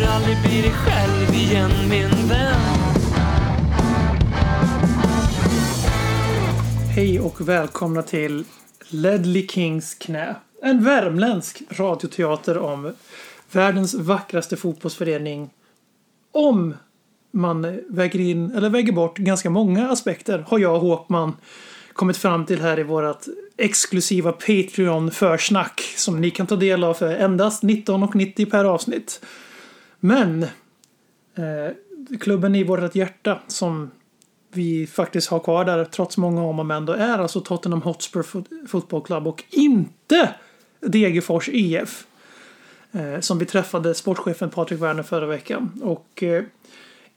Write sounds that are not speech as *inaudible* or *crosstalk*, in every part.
kommer aldrig bli dig själv igen min vän Hej och välkomna till Ledley Kings knä. En värmländsk radioteater om världens vackraste fotbollsförening. Om man väger in, eller väger bort, ganska många aspekter har jag och Håkman kommit fram till här i vårt exklusiva Patreon-försnack som ni kan ta del av för endast 19,90 per avsnitt. Men eh, klubben i vårt hjärta som vi faktiskt har kvar där trots många om och men då är alltså Tottenham Hotspur Fot- Football Club och inte Degerfors IF. Eh, som vi träffade sportchefen Patrik Werner förra veckan. Och eh,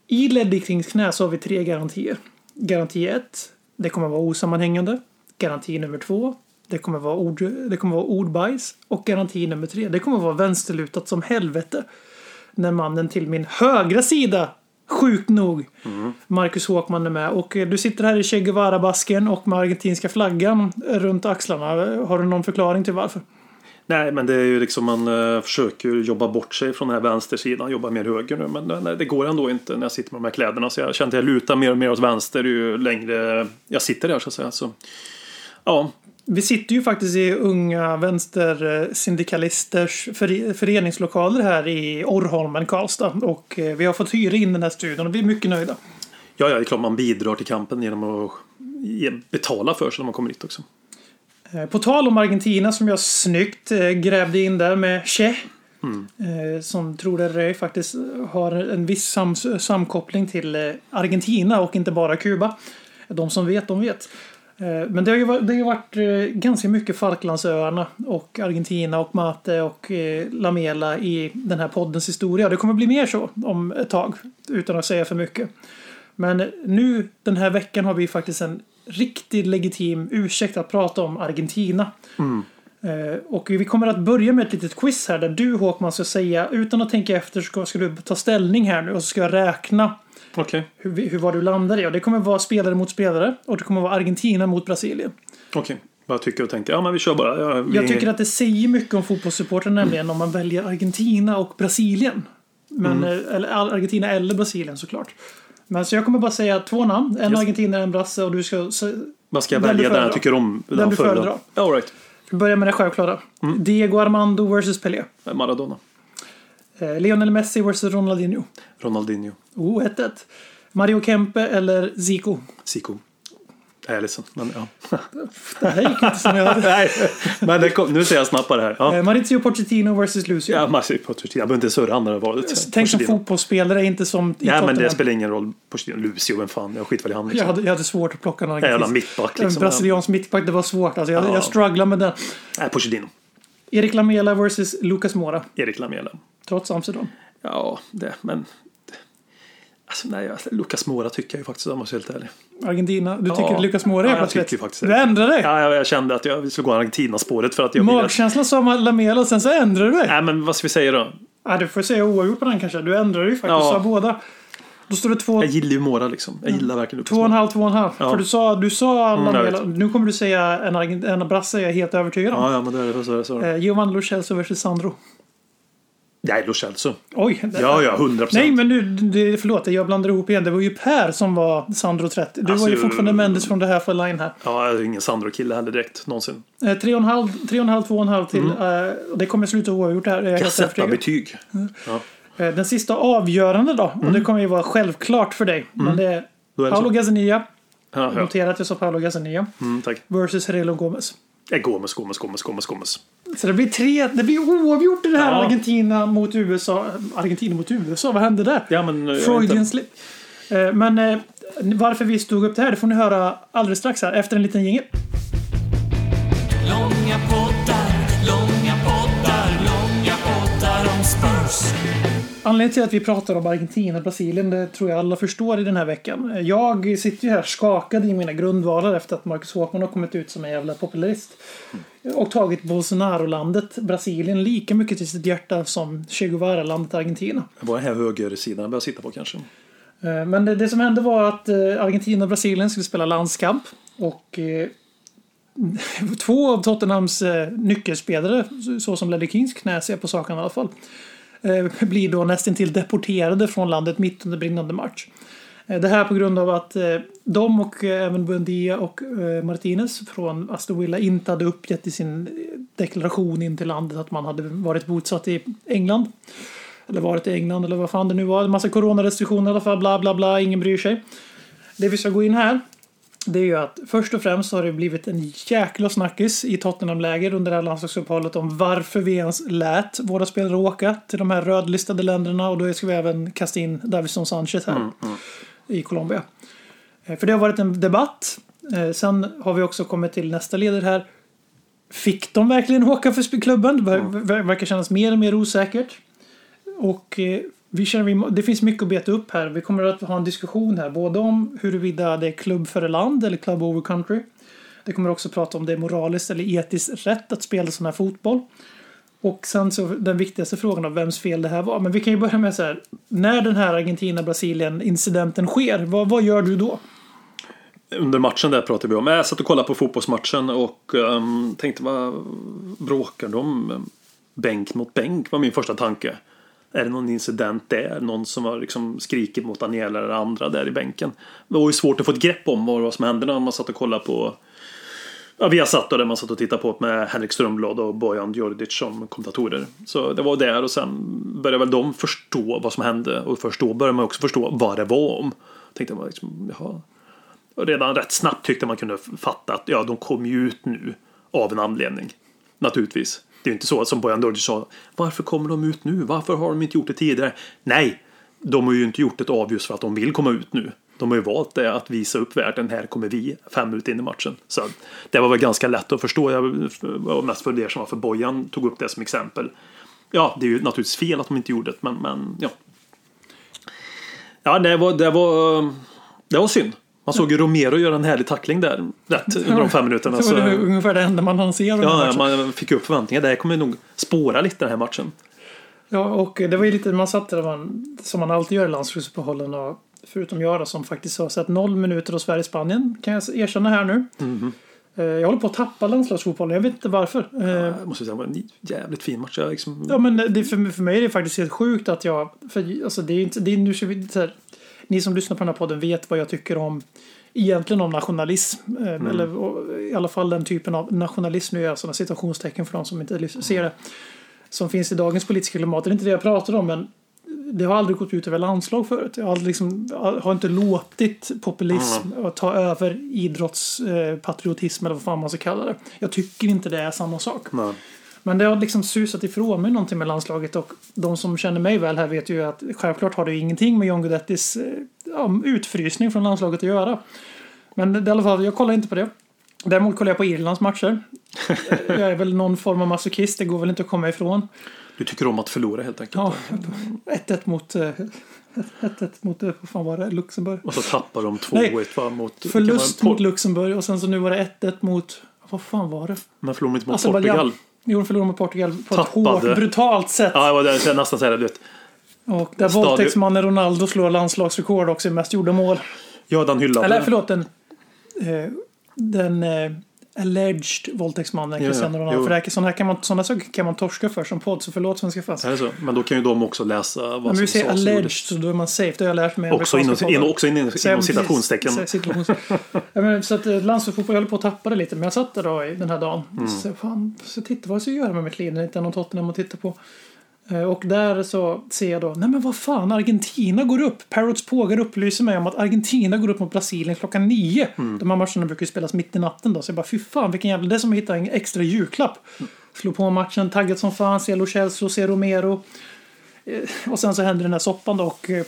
i Ledley knä så har vi tre garantier. Garanti 1. Det kommer vara osammanhängande. Garanti nummer 2. Det kommer vara, ord, det kommer vara ordbajs. Och garanti nummer 3. Det kommer vara vänsterlutat som helvete. När mannen till min högra sida Sjukt nog. Marcus Håkman är med. Och eh, du sitter här i Che Guevara-basken och med argentinska flaggan runt axlarna. Har du någon förklaring till varför? Nej, men det är ju liksom man eh, försöker jobba bort sig från den här vänstersidan, jobba mer höger nu. Men eh, nej, det går ändå inte när jag sitter med de här kläderna. Så jag känner att jag lutar mer och mer åt vänster ju längre jag sitter där så att säga. Så, ja, Vi sitter ju faktiskt i unga vänstersyndikalisters före- föreningslokaler här i Orrholmen, Karlstad. Och eh, vi har fått hyra in den här studion och vi är mycket nöjda. ja, ja, det är klart man bidrar till kampen genom att betala för sig när man kommer hit också. Eh, På tal om Argentina som jag snyggt eh, grävde in där med Che. Eh, Som tror det ej faktiskt har en viss sam samkoppling till Argentina och inte bara Kuba. De som vet, de vet. Eh, Men det har ju varit, det har ju varit eh, ganska mycket Falklandsöarna och Argentina och Mate och eh, Lamela i den här poddens historia. Det kommer bli mer så om ett tag, utan att säga för mycket. Men nu den här veckan har vi faktiskt en riktigt legitim ursäkt att prata om Argentina. Eh, Och vi kommer att börja med ett litet quiz här där du Håkman ska säga, utan att tänka efter, ska, ska du ta ställning här nu och så ska jag räkna Okej, hur, hur vad du landar i. Och det kommer vara spelare mot spelare och det kommer vara Argentina mot Brasilien. okej. Vad tycker och tänker? Ja, men vi kör bara. Ja, vi, Jag tycker att det säger mycket om fotbollssupportrar nämligen om man väljer Argentina och Brasilien. Men, Mm. eh, eller Argentina eller Brasilien såklart. Men så jag kommer bara säga två namn. En Yes. argentinare, en brasse och du ska se- Vad ska den välja den jag tycker om? Den du föredrar. föredrar. All right. Vi börjar med det självklara. Mm. Diego Armando vs Pelé. Maradona. Eh, Lionel Messi vs Ronaldinho. Ronaldinho. Oh, 1-1. Mario Kempe eller Zico. Zico. Jag är ledsen, men ja. *laughs* Det här gick inte som jag hade. *laughs* Nej, men kom, nu säger jag snabbare här. Ja. Eh, Maurizio Pochettino vs Lucio. Ja, Massi Pochettino. Jag behöver inte surra andra valet. Tänk som fotbollsspelare, inte som Ja, men det spelar ingen roll. Pochettino, Lucio, vem fan. Jag skiter väl i han Jag liksom. hade, jag hade svårt att plocka någon En jävla mittback En liksom. brasiliansk mittback, det var svårt. Alltså, jag, Ja. jag strugglade med den. Nej, Pochettino. Erik Lamela vs Lucas Mora. Erik Lamela. Trots Amsterdam. Ja, det, men... Alltså, nej, jag- Lucas Mora tycker jag ju faktiskt, om jag måste vara helt ärlig. Argentina. Du Ja. tycker Lucas Mora är Ja, jag plötsligt... tycker faktiskt det. Du ändrade dig. Ja, jag, jag kände att jag skulle gå Argentina-spåret för att jag. Magkänslan sa Lamela och sen så ändrade du dig. Nej, men vad ska vi säga då? Ja, du får säga oavgjort på den kanske. Du ändrade dig faktiskt. Ja. Sa båda. Då står det två, Jag gillar ju Mora liksom. Jag gillar verkligen Lucas två och en Mora. halv, två och en halv. Ja. För du sa, du sa Mm, Lamela. vet. nu kommer du säga en, en brasse, jag är helt övertygad om. Ja, ja, men det är det. Så är det, så är det. Eh, Giovanni Lo Celso vs Sandro. Nej, Lo Celso. Oj. det- Ja, ja, 100 procent. Nej, men nu, det, förlåt, jag blandar ihop igen. Det var ju Per som var Sandro 30. Du Alltså, var ju fortfarande Mendes från det här för line här. Ja, jag är ingen Sandro-kille heller direkt, någonsin. Eh, Tre och en halv, tre och en halv, två och en halv till. eh, och det kommer sluta oavgjort här. är Jag är helt sätta betyg. Ja. Eh, Den sista avgörande då. Och det kommer ju vara självklart för dig. Men det är Mm. Då är det Paolo. Gazzania. Ja, ja. Notera att jag sa Paolo Gazzania. Mm, tack. Versus Herelo Gomez. Jag går med Gomes, Gomes, Gomes, Gomes. Så det blir tre, det blir oavgjort i det här Ja. Argentina mot USA. Argentina mot USA, vad hände där? Ja, men... eh, Freudian slip. Eh, Men eh, varför vi stod upp det här, det får ni höra alldeles strax här efter en liten jingel. Anledningen till att vi pratar om Argentina och Brasilien, det tror jag alla förstår i den här veckan. Jag sitter ju här skakad i mina grundvalar efter att Marcus Håkman har kommit ut som en jävla popularist. Och tagit Bolsonaro-landet Brasilien lika mycket till sitt hjärta som Che Guevara-landet Argentina. Det var den här högersidan jag började sitta på kanske. Eh, Men det, det som hände var att eh, Argentina och Brasilien skulle spela landskamp. Och eh, *laughs* två av Tottenhams nyckelspelare, så som Ledley Kings knä ser på saken i alla fall, Eh, blir då nästan till deporterade från landet mitt under brinnande match. Eh, det här på grund av att eh, de och även Buendia och Martinez från Aston Villa inte hade uppgett i sin deklaration in till landet att man hade varit bosatt i England. Eller varit i England eller vad fan det nu var. En massa coronarestriktioner i alla fall. Bla bla bla. Ingen bryr sig. Det vi ska gå in här. Det är ju att först och främst har det blivit en jäkla snackis i Tottenham-läger under det här landslagsuppehållet om varför vi ens lät våra spelare åka till de här rödlistade länderna och då ska vi även kasta in Davison Sanchez här i Colombia. Eh, För det har varit en debatt. Eh, Sen har vi också kommit till nästa leder här. Fick de verkligen åka för klubben? Det ver- verkar kännas mer och mer osäkert. Och eh, vi känner, vi det finns mycket att beta upp här. Vi kommer att ha en diskussion här. Både om huruvida det är klubb för land eller club over country. Det kommer också att prata om det är moraliskt eller etiskt rätt att spela sån här fotboll. Och sen så den viktigaste frågan av vems fel det här var. Men vi kan ju börja med så här. När den här Argentina-Brasilien-incidenten sker, vad, vad gör du då? Under matchen där pratade vi om. Jag satt och kollade på fotbollsmatchen och um, tänkte vad bråkar de? Bänk mot bänk var min första tanke. Är det någon incident där? Någon som har liksom skrikit mot Daniela eller andra där i bänken? Det var ju svårt att få ett grepp om vad som hände när man satt och kollade på Ja, vi har satt och där man satt och tittade på med Henrik Strömblad och Bojan Djordjic som kommentatorer. Så det var där och sen började väl de förstå vad som hände och först då började man också förstå vad det var om. Tänkte man liksom, jaha. Och redan rätt snabbt tyckte man kunde fatta att ja, de kom ju ut nu av en anledning. Naturligtvis. Det är ju inte så som Bojan Djordjic sa. Varför kommer de ut nu? Varför har de inte gjort det tidigare? Nej, de har ju inte gjort ett av just för att de vill komma ut nu. De har ju valt det att visa upp världen. Här kommer vi fem minuter in i matchen. Så det var väl ganska lätt att förstå. Jag var mest fundersam varför Bojan tog upp det som exempel. Ja, det är ju naturligtvis fel att de inte gjorde det, men, men ja. Ja, det var, det var, det var synd. Man såg ju Romero göra en härlig tackling där rätt under de fem minuterna. Det var Så, det ungefär det enda man hann se ja, man fick upp förväntningar. Det här kommer nog spåra lite den här matchen. Ja, och det var ju lite, man satt där man, som man alltid gör i landslagsuppehållen och förutom jag då, som faktiskt har sett noll minuter av Sverige-Spanien kan jag erkänna här nu. Eh, Jag håller på att tappa landslagsfotbollen, jag vet inte varför. Eh, Jag måste säga, det var en jävligt fin match. Liksom, Ja men det, för, för mig är det faktiskt helt sjukt att jag, för alltså det är inte, det är, nu ska vi, så här, ni som lyssnar på den här podden vet vad jag tycker om egentligen om nationalism. eh, Eller och, i alla fall den typen av nationalism, nu gör jag sådana citationstecken för de som inte ser det. Som finns i dagens politiska klimat. Det är inte det jag pratar om men det har aldrig gått ut över landslag förut. Jag har, aldrig liksom, har inte låtit populism ta över idrottspatriotism eller vad fan man ska kalla det. Jag tycker inte det är samma sak. nej. Men det har liksom susat ifrån mig någonting med landslaget och de som känner mig väl här vet ju att självklart har det ingenting med John Guidettis eh, ja, utfrysning från landslaget att göra. Men det, i alla fall, jag kollar inte på det. Däremot kollar jag på Irlands matcher. *laughs* jag är väl någon form av masochist, det går väl inte att komma ifrån. Du tycker om att förlora helt enkelt. Ja, 1-1 mot, eh, 1-1 mot, eh, vad fan var det, Luxemburg. Och så tappar de 2-1 Nej, va, mot... Förlust man- mot Luxemburg och sen så nu var det 1-1 mot, vad fan var det? Men förlorade de inte mot. Portugal? Jo, de förlorade mot Portugal på ett Tappade. hårt, brutalt sätt. Ja, det var det jag nästan säga det. Du vet. Och där Stadion- våldtäktsmannen Ronaldo slår landslagsrekord också i mest gjorda mål. Ja, den hyllade. Eller förlåt, den, eh, den eh, alleged ja. Cristiano Ronaldo. För det här, sådana, här kan man, sådana saker kan man torska för som podd, så förlåt svenska fans. Är så? Men då kan ju de också läsa vad Men vi som säger sades och alleged, så då är man safe. Det har jag lärt mig Också inom, poddar. också Så jag- inom citationstecken. men, så att eh, landslagsfotboll, jag håller på att tappa det lite. Men jag satt där då i den här dagen. Mm. Så, fan, så titta vad jag ska göra med mitt liv när det inte är någon Tottenham att titta på. Eh, Och där så ser jag då, nej men vad fan, Argentina går upp. Parrots pågar upplyser mig om att Argentina går upp mot Brasilien klockan nio. Mm. De här matcherna brukar ju spelas mitt i natten då. Så jag bara, fy fan vilken jävla, det är som att hitta en extra julklapp. Slå på matchen, taggat som fan, se Lo Celso, se Romero. Eh, Och sen så händer den här soppan då och eh,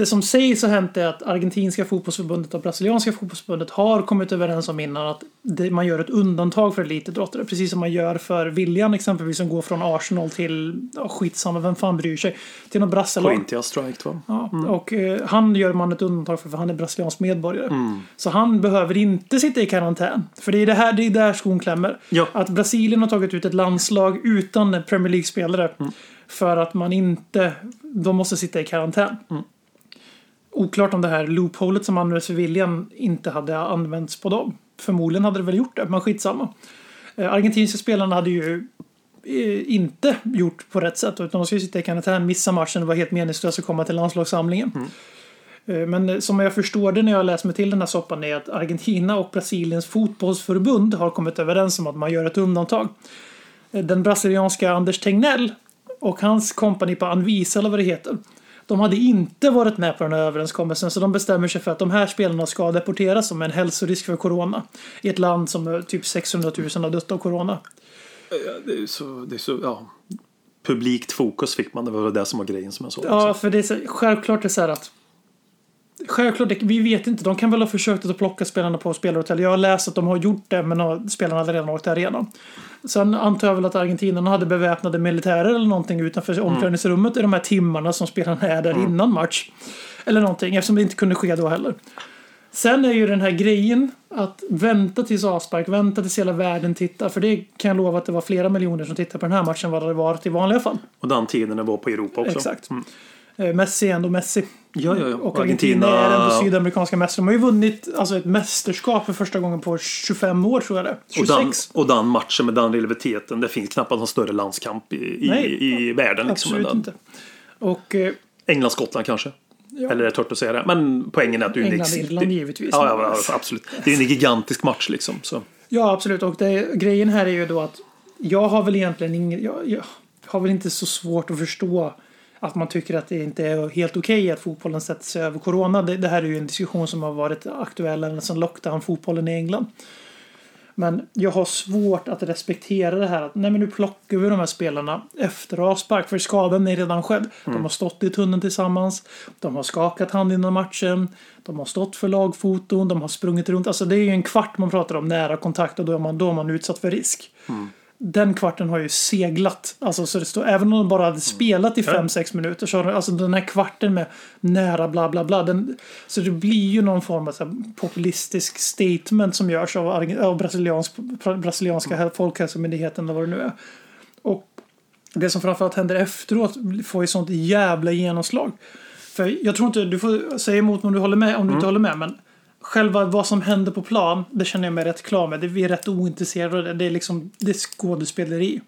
det som sägs har hänt är att argentinska fotbollsförbundet och brasilianska fotbollsförbundet har kommit överens om innan att man gör ett undantag för elitidrottare. Precis som man gör för William exempelvis som går från Arsenal till, ja, skitsamma, vem fan bryr sig, till något brasselag. Corinthians strike va? Ja, och eh, han gör man ett undantag för, för han är brasiliansk medborgare. Mm. Så han behöver inte sitta i karantän. För det är det här, det är där skon klämmer. Ja. Att Brasilien har tagit ut ett landslag utan Premier League-spelare. Mm. För att man inte, de måste sitta i karantän. Mm. Oklart om det här loopholet som användes för William inte hade använts på dem. Förmodligen hade det väl gjort det, men skitsamma. Eh, argentinska spelarna hade ju eh, inte gjort på rätt sätt utan de skulle sitta i karantän, missa matchen och vara helt meningslöst att komma till landslagssamlingen. Eh, Men som jag förstår det när jag läst mig till den här soppan är att Argentina och Brasiliens fotbollsförbund har kommit överens om att man gör ett undantag. Den brasilianska Anders Tegnell och hans kompani på Anvisa eller vad det heter. De hade inte varit med på den här överenskommelsen så de bestämmer sig för att de här spelarna ska deporteras som en hälsorisk för corona. I ett land som eh, typ 600 000 har dött av corona. Det är så, det är så, ja. Publikt fokus fick man, det var det som var grejen som jag såg. Ja, också. för det är så, självklart är det så här att Självklart, vi vet inte. De kan väl ha försökt att plocka spelarna på spelarhotell. Jag har läst att de har gjort det, men spelarna hade redan åkt därifrån. Sen antar jag väl att argentinarna hade beväpnade militärer eller någonting utanför omklädningsrummet i de här timmarna som spelarna är där innan match. Eller någonting, eftersom det inte kunde ske då heller. Sen är ju den här grejen att vänta tills avspark, vänta tills hela världen tittar. För det kan jag lova att det var flera miljoner som tittade på den här matchen vad det varit i vanliga fall. Och den tiden det var på Europa också. Exakt. Mm. Eh, Messi är ändå Messi. Ja, ja, ja. Och Argentina är ändå sydamerikanska mästare. De har ju vunnit alltså, ett mästerskap för första gången på 25 år tror jag det. Och den, 26. och den matchen med den rivaliteten, det finns knappast någon större landskamp i, Nej, i, i världen. Liksom, Absolut inte. Och eh, England-Skottland kanske. Eller är det tört att säga det? Men poängen är att du England-Irland givetvis. Ja, ja, ja, absolut. Det är en gigantisk match liksom. Så. ja, absolut. Och det, grejen här är ju då att jag har väl egentligen ingen... Jag, jag har väl inte så svårt att förstå att man tycker att det inte är helt okej att fotbollen sätter sig över corona. Det, det här är ju en diskussion som har varit aktuell ända sedan lockdown-fotbollen i England. Men jag har svårt att respektera det här att nej men nu plockar vi de här spelarna efter avspark för skadan är redan skedd. De har stått i tunneln tillsammans. De har skakat hand innan matchen. De har stått för lagfoton. De har sprungit runt. Alltså det är ju en kvart man pratar om nära kontakt och då är man, då är man utsatt för risk. Den kvarten har ju seglat. Alltså, så det står, även om de bara hade spelat i 5-6 minuter så har de- alltså den här kvarten med nära bla bla bla. Den, så det blir ju någon form av så här, populistisk statement som görs av, av brasiliansk, brasilianska folkhälsomyndigheten eller vad det nu är. Och det som framförallt händer efteråt får ju sånt jävla genomslag. För jag tror inte, du får säga emot om du håller med, om du inte håller med, men själva vad som händer på plan, det känner jag mig rätt klar med. Det, vi är rätt ointresserade av det. Det är liksom, det är skådespeleri.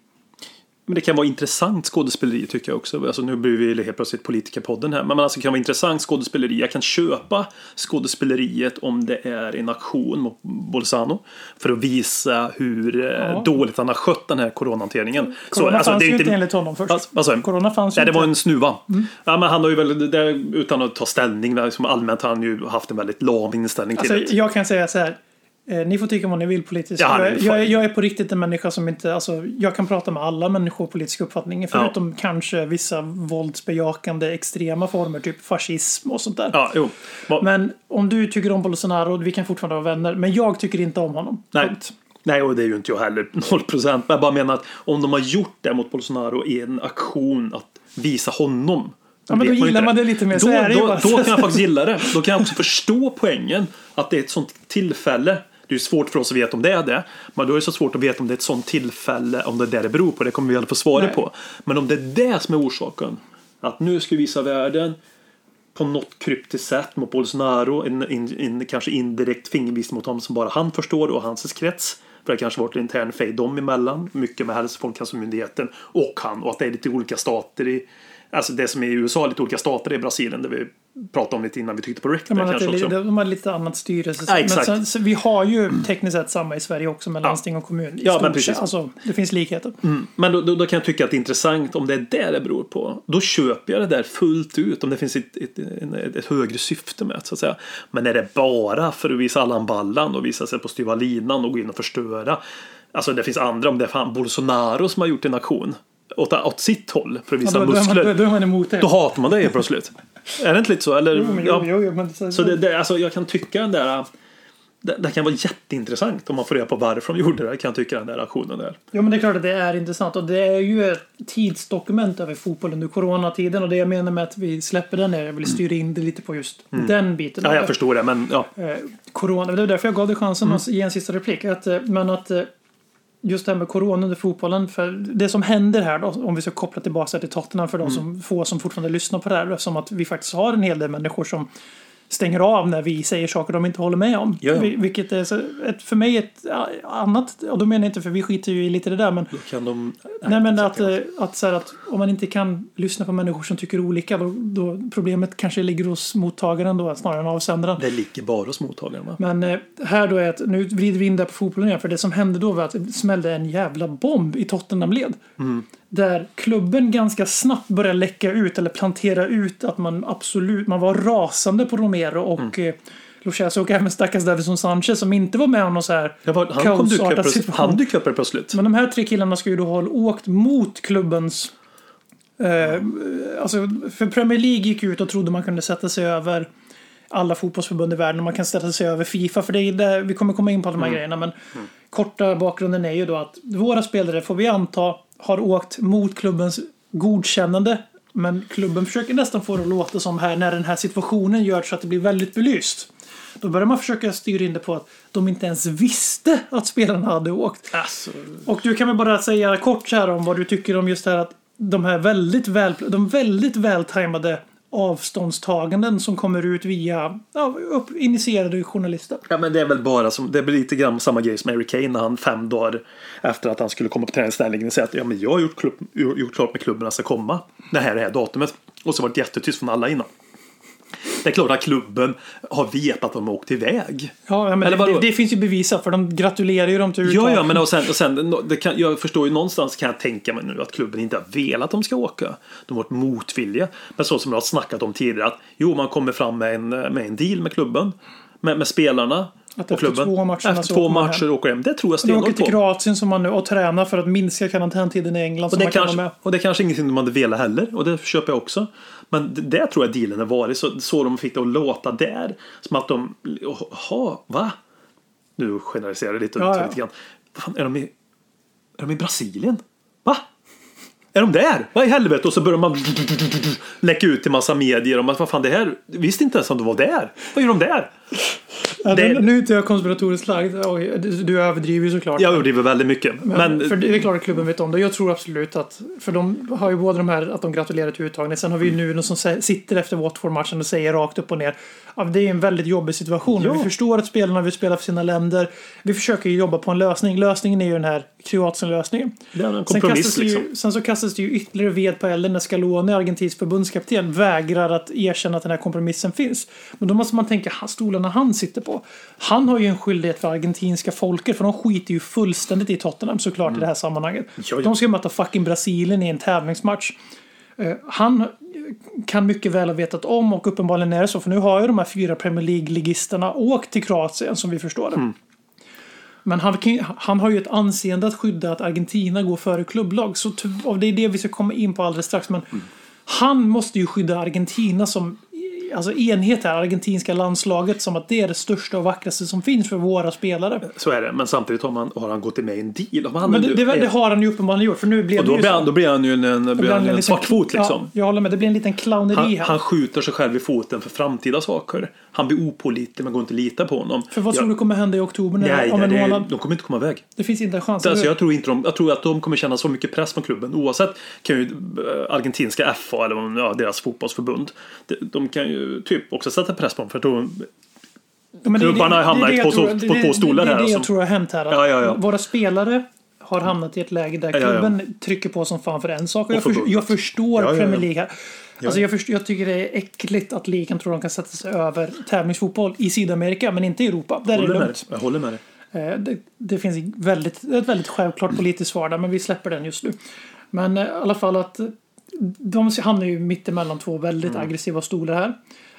Men det kan vara intressant skådespeleri tycker jag också. Alltså, nu blir vi helt plötsligt politikerpodden här. Men alltså, det kan vara intressant skådespeleri. Jag kan köpa skådespeleriet om det är en aktion mot Bolzano. För att visa hur eh, Ja. dåligt han har skött den här coronahanteringen. Corona alltså, fanns det är ju inte- enligt honom först. Du? Corona fanns ju Nej, det inte. var en snuva. Ja, men han har ju väl, det, utan att ta ställning, liksom allmänt har han ju haft en väldigt lam inställning till Alltså, det. jag kan säga så här. Eh, ni får tycka vad ni vill politiskt. Ja, jag, det är jag, är på riktigt en människa som inte... Alltså, jag kan prata med alla människor politisk uppfattning. Förutom kanske vissa våldsbejakande extrema former. Typ fascism och sånt där. Ja, jo. Va- Men om du tycker om Bolsonaro, vi kan fortfarande vara vänner. Men jag tycker inte om honom. Nej. Punkt. Nej, och det är ju inte jag heller. 0 procent. Jag bara menar att om de har gjort det mot Bolsonaro i en aktion att visa honom. Ja, men då gillar man det lite mer. Då, det då, då kan jag faktiskt gilla det. Då kan jag också förstå poängen. Att det är ett sånt tillfälle. Det är svårt för oss att veta om det är det. Men då är det så svårt att veta om det är ett sånt tillfälle. Om det är det det beror på. Det kommer vi aldrig få svaret på. Men om det är det som är orsaken. Att nu ska vi visa världen på något kryptiskt sätt mot Bolsonaro. En, en, en kanske indirekt fingervisning mot honom som bara han förstår och hans krets. För det kanske varit en intern fejd dem emellan. Mycket med hälso Folkhälsomyndigheten och han. Och att det är lite olika stater i Alltså det som är i USA, lite olika stater i Brasilien. Där vi pratade om lite innan vi tryckte på rec. Ja, det, kanske lite- också. de har lite annat styrelse. Ja, exakt. Men sen, vi har ju tekniskt sett samma i Sverige också med landsting och kommun. Ja, men precis. Alltså, det finns likheter. Men då, då, då kan jag tycka att det är intressant om det är det det beror på. Då köper jag det där fullt ut om det finns ett, ett, ett, ett högre syfte med det. Så att säga. Men är det bara för att visa Allan Ballan och visa sig på styva linan och gå in och förstöra. Alltså det finns andra, om det är fan Bolsonaro som har gjort en aktion. Åt, åt sitt håll för att Ja, visa då, då, muskler. då, då är man emot det. Då hatar man det helt plötsligt. är det inte lite så? Eller, Jo, men, jo, ja. jo, jo, men, så, Så det, det, alltså, jag kan tycka den där... Det, det kan vara jätteintressant om man får reda på varför de gjorde det. Kan jag tycka den där aktionen där. Ja men det är klart att det är intressant och det är ju ett tidsdokument över fotboll under coronatiden och det jag menar med att vi släpper den är jag vill styra in det lite på just den biten. Mm. Ja, jag förstår det, men ja. Eh, corona, det var därför jag gav dig chansen Mm. att ge en sista replik. Att, eh, men att eh, just det här med corona under fotbollen, för det som händer här då, om vi ska koppla tillbaka till Tottenham för de Mm. som, få som fortfarande lyssnar på det här, eftersom att vi faktiskt har en hel del människor som stänger av när vi säger saker de inte håller med om. Ja, ja. Vi- Vilket är så, ett, för mig ett annat, och då menar jag inte för vi skiter ju i lite det där, men Då kan de... Nej, men att, eh, att, så här, att om man inte kan lyssna på människor som tycker olika då, då problemet kanske ligger hos mottagaren då snarare än avsändaren. Det ligger bara hos mottagaren va? Men eh, här då är att nu vrider vi in det på fotbollen igen för det som hände då var att det smällde en jävla bomb i Tottenham-led. Där klubben ganska snabbt började läcka ut eller plantera ut att man absolut, man var rasande på Romero och mm. Lo Celso och även stackars Davison Sanchez som inte var med om någon så här var, han kaosartad situation. Han dyker upp plötsligt. Men de här tre killarna ska ju då ha åkt mot klubbens... Eh, alltså, för Premier League gick ut och trodde man kunde sätta sig över alla fotbollsförbund i världen och man kan sätta sig över Fifa för det är där, vi kommer komma in på de här grejerna men korta bakgrunden är ju då att våra spelare får vi anta har åkt mot klubbens godkännande men klubben försöker nästan få det att låta som här när den här situationen gör så att det blir väldigt belyst. Då börjar man försöka styra in det på att de inte ens visste att spelarna hade åkt. Alltså, Och du kan väl bara säga kort så här om vad du tycker om just det här att de här väldigt väl, de väldigt vältajmade avståndstaganden som kommer ut via ja, upp, initierade journalister. Ja men det är väl bara som, det blir lite grann samma grej som Harry Kane när han fem dagar efter att han skulle komma på träningsställningen säger att ja men jag har gjort, klubb, gjort klart med klubben att ska komma det här är det här datumet. Och så varit jättetyst från alla innan. Det är klart att klubben har vetat att de har åkt iväg. Ja, men Eller det, det, det finns ju bevisat för de gratulerar ju dem till Ja, uttag. ja, men och sen, och sen kan, jag förstår ju någonstans kan jag tänka mig nu att klubben inte har velat att de ska åka. De har varit motvilliga. Men så som jag har snackat om tidigare att jo, man kommer fram med en, med en deal med klubben. Med, med spelarna. Att efter klubben. två matcherna efter så två åker matcher åker hem. Det tror jag De åker stenhårt till på. Kroatien som man nu och tränar för att minska karantäntiden i England. Och det, kan kanske, med. och det är kanske ingenting de hade velat heller. Och det köper jag också. Men det, det tror jag dealen har varit. Så, så de fick det att låta där. Som att de... Jaha, va? Nu generaliserar jag lite, Ja, ja. lite grann. Fan, är de i... Är de i Brasilien? Va? Är de där? Vad i helvete? Och så börjar man *laughs* läcka ut till massa medier om att vad fan det här... Visste inte ens om de var där. Vad gör de där? Ja, det- nu är inte jag konspiratoriskt lagd. Du, överdriver ju såklart. Jag överdriver väldigt mycket. Men, för det är klart att klubben vet om det. Jag tror absolut att, för de har ju både de här att de gratulerar till uttagningen. Sen har vi ju nu någon som sitter efter Watford-matchen och säger rakt upp och ner. Ja, det är en väldigt jobbig situation. Ja. Vi förstår att spelarna vill spela för sina länder. Vi försöker ju jobba på en lösning. Lösningen är ju den här Kroatien-lösningen. det är en Sen, kompromiss kastas det ju, liksom. sen så kastas det ju ytterligare ved på elden när Scaloni, Argentins förbundskapten, vägrar att erkänna att den här kompromissen finns. Men då måste man tänka, stolarna han sitter på. Han har ju en skyldighet för argentinska folket, för de skiter ju fullständigt i Tottenham såklart i det här sammanhanget. Mm. Ja, ja. De ska möta fucking Brasilien i en tävlingsmatch. Eh, Han kan mycket väl ha vetat om och uppenbarligen är det så, för nu har ju de här fyra Premier League-ligisterna åkt till Kroatien som vi förstår det. Mm. Men han, han har ju ett anseende att skydda att Argentina går före klubblag. Så ty- och det är det vi ska komma in på alldeles strax. Men han måste ju skydda Argentina som alltså enhet här, argentinska landslaget, som att det är det största och vackraste som finns för våra spelare. Så är det. Men samtidigt har, man, har han gått med i en deal. Han Men det, det, det har han ju uppenbarligen gjort, för nu blev Och det då ju blir, så. han, då blir han ju en, en, Det blir blir han en en liten- svartfot liksom. Ja, jag håller med, det blir en liten clowneri Han, här. han skjuter sig själv i foten för framtida saker. Han blir opålitlig, man går inte att lita på honom. för vad Ja, tror du kommer hända i oktober när, Nej, om nej en det, månad? de kommer inte komma iväg. Det finns inte en chans. Alltså, jag, tror inte de, jag tror att de kommer känna så mycket press på klubben. Oavsett kan ju äh, argentinska FA eller ja, deras fotbollsförbund. De, de kan ju typ också sätta press på dem. För att Ja, men Klubbarna har hamnat jag på två- det- på det- stolar är här, det jag alltså. tror har hänt här. Ja, ja, ja. Våra spelare har hamnat i ett läge där klubben trycker på som fan för en sak. Och Och jag, för, jag förstår. Premier League här. Alltså jag, förstår, jag tycker det är äckligt att ligan tror de kan sätta sig över tävlingsfotboll i Sydamerika men inte i Europa. Där är håller det med lugnt. Jag håller med dig. Eh, Det, det finns väldigt, ett väldigt självklart politiskt svar där, men vi släpper den just nu. Men eh, i alla fall att de hamnar ju mitt emellan två väldigt Mm. aggressiva stolar här.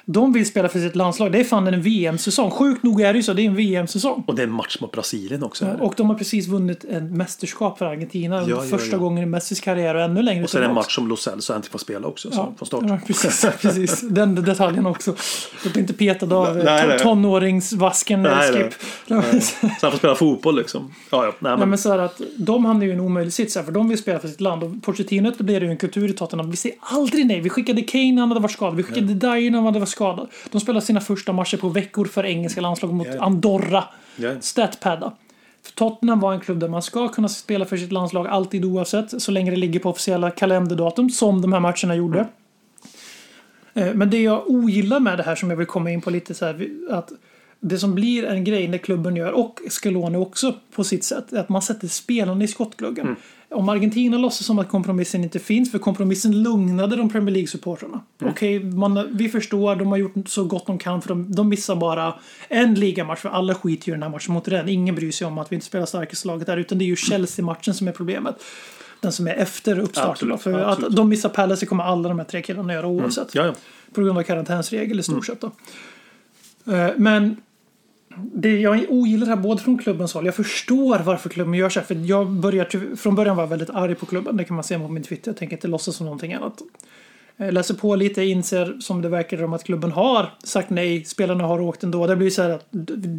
De vill spela för sitt landslag. Det är fan en VM-säsong. Sjukt nog är det ju så. Det är en VM-säsong. Och det är en match mot Brasilien också. här. Och de har precis vunnit ett mästerskap för Argentina. Ja, ja, första ja. gången i Messis karriär och ännu längre Och sen en tillbaks. match som Lo Celso inte får spela också. Så, från start. Ja, precis, *laughs* precis. Den detaljen också. De blir inte petade av Nej, nej, nej. tonåringsvasken med Nej, Skip. Så han får spela fotboll liksom. Ja, ja. Nej, Nej, men, men så här att de hamnar ju i en omöjlig sits här, för de vill spela för sitt land. Och Pochettino etablerar ju en kultur i Tottenham. Vi säger aldrig nej. Vi skickade Kane när han hade varit skadad. Vi skickade Dyer när han hade varit skadad. De spelar sina första matcher på veckor för engelska landslaget mot ja. Andorra. Ja. Statpadda. För Tottenham var en klubb där man ska kunna spela för sitt landslag alltid oavsett. Så länge det ligger på officiella kalenderdatum, som de här matcherna gjorde. Eh, Men det jag ogillar med det här som jag vill komma in på lite så här, att det som blir en grej när klubben gör, och Scaloni också på sitt sätt, är att man sätter spelarna i skottgluggen. Om Argentina låtsas som att kompromissen inte finns, för kompromissen lugnade de Premier League-supportrarna. Okej, man- vi förstår, de har gjort så gott de kan, för de, de missar bara en ligamatch, för alla skiter ju i den här matchen mot den. Ingen bryr sig om att vi inte spelar starkaste laget där, utan det är ju Chelsea-matchen som är problemet. Den som är efter uppstarten. Absolut, för absolut. Mm. att de missar Palace kommer alla de här tre killarna göra oavsett. ja, ja. På grund av karantänsregel i stort Mm. sett då. Eh, Men det jag ogillar här både från klubbens håll, jag förstår varför klubben gör så här. För jag börjar, från början var jag väldigt arg på klubben, det kan man se på min Twitter. Jag tänker inte låtsas som någonting annat. Jag läser på lite, inser som det verkar om att klubben har sagt nej, spelarna har åkt ändå. Det blir så här att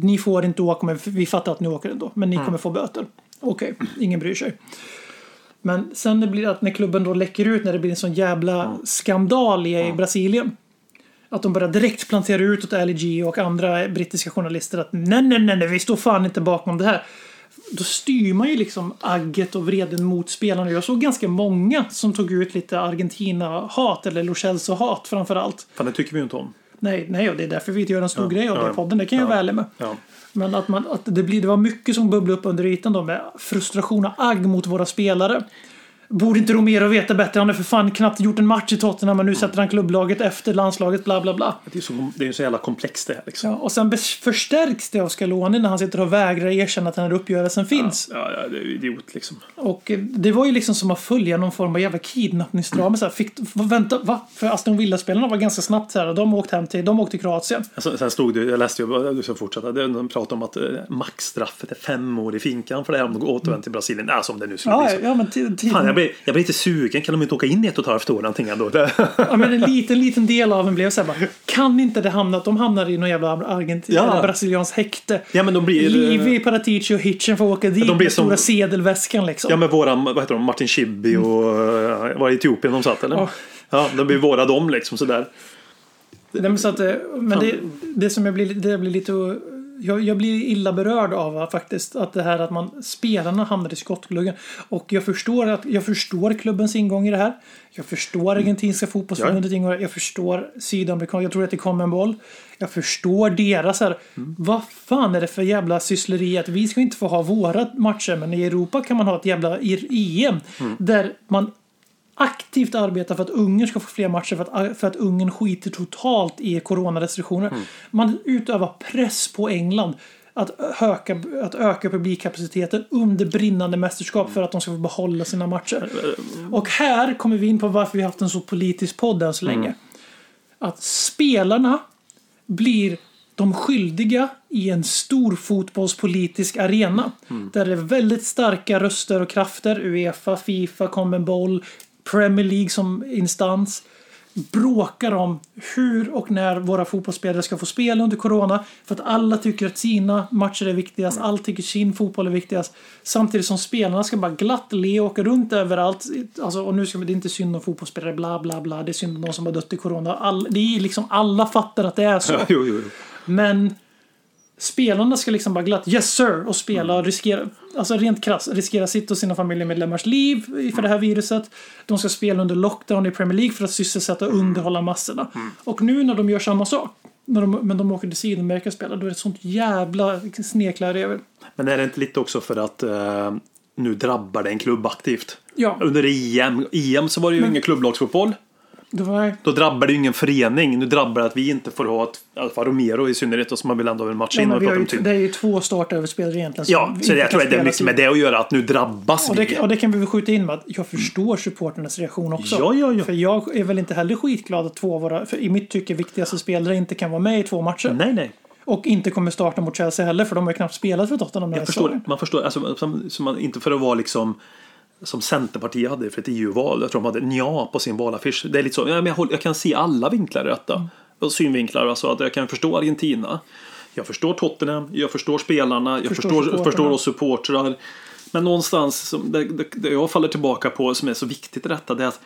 ni får inte åka, men vi fattar att ni åker ändå. Men ni Mm. kommer få böter. Okej, ingen bryr sig. Men sen det blir att när klubben då läcker ut, när det blir en sån jävla skandal i Brasilien. Att de börjar direkt plantera ut åt Ali G och andra brittiska journalister att nej, nej, nej, nej, vi står fan inte bakom det här. Då styr man ju liksom agget och vreden mot spelarna. Jag såg ganska många som tog ut lite Argentina-hat eller Lo Celso-hat framför allt. Fan, det tycker vi ju inte om. Nej, nej, och det är därför vi inte gör en stor grej av det ja. i podden. Det kan jag Ja. ärlig med. Ja. Men att, man, att det, blir, det var mycket som bubblade upp under ytan då med frustration och agg mot våra spelare. Borde inte Romero veta bättre? Han har för fan knappt gjort en match i Tottenham men nu sätter han klubblaget efter landslaget, bla bla bla. Det är ju så, det är så jävla komplext det här liksom. Ja, och sen förstärks det av Scaloni när han sitter och vägrar erkänna att den här uppgörelsen finns. Ja, ja, det är ju idiot liksom. Och eh, det var ju liksom som att följa någon form av jävla kidnappningsdrama. Så här, fick, vänta, va? För Aston Villa-spelarna var ganska snabbt här. och De åkte hem till, de åkte till Kroatien. Alltså, sen stod det, jag läste ju, du ska fortsätta, de pratade om att eh, maxstraffet är fem år i finkan för det här om de återvänder till Brasilien. Alltså om det nu skulle Ja, bli så. ja men. Blir, jag blir lite sugen. Kan de inte åka in i ett och ett halvt år någonting ändå? Ja, men en liten, liten del av en blev så här bara, kan inte det hamna att de hamnar i någon jävla Argentin Ja. eller brasiliansk häkte? ja, men de blir... Livi, Paratici och Hitchen får åka dit De blir med som- stora sedelväskan liksom. Ja, men våran, vad heter de, Martin Schibbye och... eh, Var det Etiopien de satt eller? Ja. Ja, de blir våra dem liksom sådär. Nej, men så att, eh, men det, det som jag blir, det jag blir lite... Jag, jag blir illa berörd av eh, faktiskt att det här att man spelarna hamnar i skottgluggen. Och jag förstår, att, jag förstår klubbens ingång i det här. Jag förstår argentinska fotbollsförbundet ingång i det. Jag förstår sydamerikaner. Jag tror att det kommer en boll. Jag förstår deras här. Vad fan är det för jävla syssleri att vi ska inte få ha våra matcher men i Europa kan man ha ett jävla EM där man aktivt arbetar för att Ungern ska få fler matcher för att, för att Ungern skiter totalt i coronarestriktioner. Man utövar press på England att öka, att öka publikkapaciteten under brinnande mästerskap för att de ska få behålla sina matcher. Och här kommer vi in på varför vi har haft en så politisk podd än så länge. Att spelarna blir de skyldiga i en stor fotbollspolitisk arena. Där det är väldigt starka röster och krafter. Uefa, Fifa, Conmebol, Premier League som instans. Bråkar om hur och när våra fotbollsspelare ska få spela under Corona. För att alla tycker att sina matcher är viktigast. Alla tycker sin fotboll är viktigast. Samtidigt som spelarna ska bara glatt le och åka runt överallt. Alltså, och nu ska vi, det är inte synd om fotbollsspelare, bla bla bla. Det är synd om de som har dött i Corona. All, det är liksom, alla fattar att det är så. *laughs* Men spelarna ska liksom bara glatt yes sir och spela Mm. och riskera, alltså rent krasst, riskera sitt och sina familjemedlemmars liv för det här viruset. De ska spela under lockdown i Premier League för att sysselsätta och underhålla massorna. Mm. Och nu när de gör samma sak, när de, men de åker till Sydamerika och spelar, då är det ett sånt jävla sneklar över. Men är det inte lite också för att eh, nu drabbar det en klubb aktivt? Ja. Under EM, EM så var det ju ingen klubblagsfotboll. Var, Då drabbar det ju ingen förening. Nu drabbar det att vi inte får ha ett, fall Romero i synnerhet, och som man vill ändå ha en match ja, in men och vi har ju, det är ju två startöverspelare egentligen. Ja, vi så jag tror att det är mycket med det att göra, att nu drabbas Och vi. det, och det kan vi väl skjuta in med att jag förstår supporternas reaktion också. Ja, ja, ja. För jag är väl inte heller skitglad att två av våra, för i mitt tycke, viktigaste spelare inte kan vara med i två matcher. Nej, nej. Och inte kommer starta mot Chelsea heller, för de har ju knappt spelat för Tottenham den här Jag förstår. säsongen. Man förstår. Alltså, som, som man, inte för att vara liksom som Centerpartiet hade för ett EU-val. Jag tror de hade nja på sin valaffisch. Det är lite så. Jag, jag kan se alla vinklar i detta. Mm. Synvinklar. Alltså att jag kan förstå Argentina. Jag förstår Tottenham. Jag förstår spelarna. Jag Förstår förstår, förstår oss supportrar. Men någonstans som det, det, det jag faller tillbaka på som är så viktigt i detta. Det är att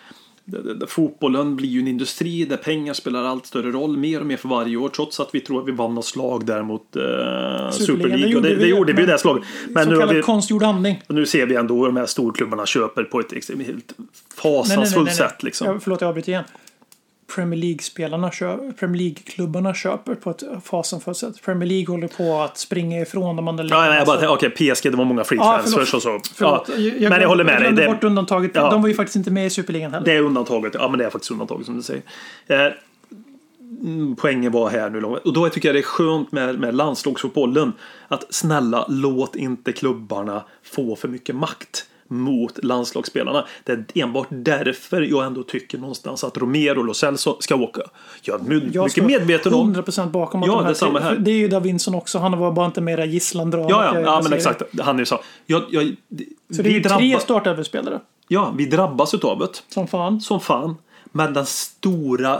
Fotbollen blir ju en industri där pengar spelar allt större roll mer och mer för varje år trots att vi tror att vi vann något slag där mot eh, Super League. Och det, det gjorde vi ju det slaget. Men nu vi, konstgjord andning. och nu ser vi ändå hur de här storklubbarna köper på ett helt fasansfullt sätt. Liksom. Ja, förlåt, jag avbryter igen. Premier League-spelarna köper, Premier League-klubbarna köper på ett fasansfullt sätt. Premier League håller på att springa ifrån de andra Ja, nej, jag bara, okej, PSG, det var många free Ja, transfers och så. Förlåt, Ja, jag, men jag håller med dig. glömde Det, bort undantaget. Ja. De var ju faktiskt inte med i Superligan heller. det är undantaget. Ja, men det är faktiskt undantaget som du säger. Eh, mm, poängen var här nu. Och då tycker jag det är skönt med, med landslagsfotbollen. Att snälla, låt inte klubbarna få för mycket makt mot landslagsspelarna. Det är enbart därför jag ändå tycker någonstans att Romero och Lo Celso ska åka. Jag är my- Jag mycket medveten om 100% bakom att Ja, de här det här. Det är ju Davinson också. Han var bara inte mera gisslandramat. Ja, ja, jag- ja men exakt. Han är så. Jag, jag, Så det är ju tre drabba- startöverspelare. Ja, vi drabbas utav det. Som fan. Som fan. Men den stora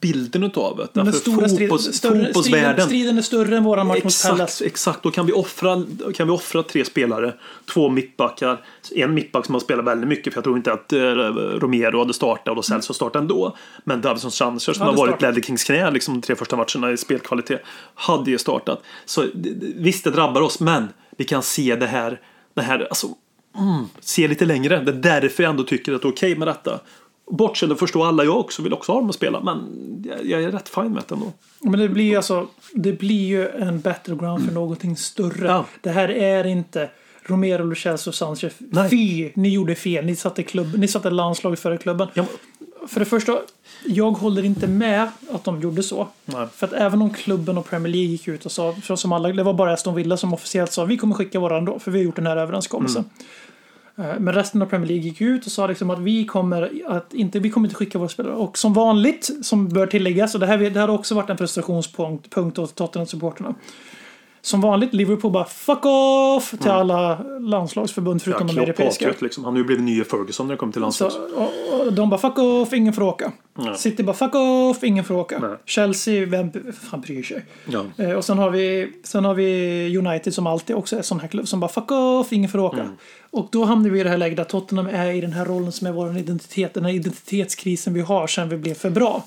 bilden utav det. Men stora fotbolls, större, fotbollsvärlden. striden är större än våran match mot Pallas. exakt. Då kan vi, offra, kan vi offra tre spelare. Två mittbackar. En mittback som har spelat väldigt mycket. För jag tror inte att eh, Romero hade startat och då Celso startade ändå. Men Davison Sanchez som har varit. Ledley Kings knä liksom, de tre första matcherna i spelkvalitet. Hade ju startat. Så visst, det drabbar oss. Men vi kan se det här. Det här alltså, mm, se lite längre. Det är därför jag ändå tycker att det är okej med detta. Bortsett från förstår alla jag också vill också ha dem att spela. Men jag, jag är rätt fin med det ändå. Men det blir alltså, det blir ju en battleground för någonting större. Ja. Det här är inte Romero, Lo Celso och Sanchez. Nej. Fy, ni gjorde fel. Ni satte, klubb, ni satte landslaget före klubben. Ja, För det första, jag håller inte med att de gjorde så. Nej. För att även om klubben och Premier League gick ut och sa, för som alla, det var bara Aston Villa som officiellt sa vi kommer skicka våra ändå, för vi har gjort den här överenskommelsen. Eh, Men resten av Premier League gick ut och sa liksom att vi kommer att inte, vi kommer inte skicka våra spelare. Och som vanligt, som bör tilläggas, och det här, det här har också varit en frustrationspunkt punkt åt Tottenham-supporterna. Som vanligt, Liverpool bara fuck off till alla landslagsförbund förutom Ja, de europeiska. Patriot, liksom. Han har ju blivit nye Ferguson när det kommer till Så, landslags. och, och de bara fuck off, ingen får åka. City bara fuck off, ingen får åka. Nej. Chelsea, vem fan bryr sig? Ja. Eh, och sen har, vi, sen har vi United som alltid också är sån här klubb som bara fuck off, ingen får åka. Mm. Och då hamnar vi i det här läget att Tottenham är i den här rollen som är vår identitet, den här identitetskrisen vi har sen vi blev för bra.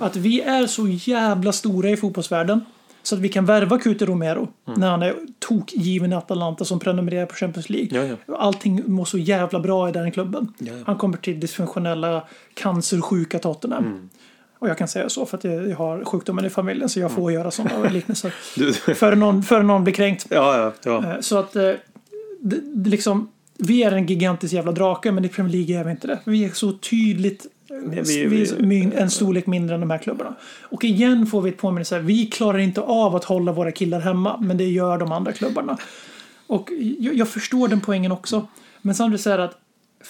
Att vi är så jävla stora i fotbollsvärlden så att vi kan värva Cuti Romero Mm. när han är tokgiven i Atalanta som prenumererar på Champions League. Ja, ja. Allting mår så jävla bra i den klubben. Ja. Han kommer till dysfunktionella, cancersjuka Tottenham. Mm. Och jag kan säga så för att jag har sjukdomen i familjen så jag får göra sådana *laughs* liknelser. Du, Före någon, före någon blir kränkt. ja, ja. Eh, Så att eh, det, liksom, vi är en gigantisk jävla drake men i Premier League är vi inte det. Vi är så tydligt vi- vi, en storlek mindre än de här klubbarna. Och igen får vi ett påminnelse. Vi klarar inte av att hålla våra killar hemma men det gör de andra klubbarna. Och jag, jag förstår den poängen också. Men samtidigt är det att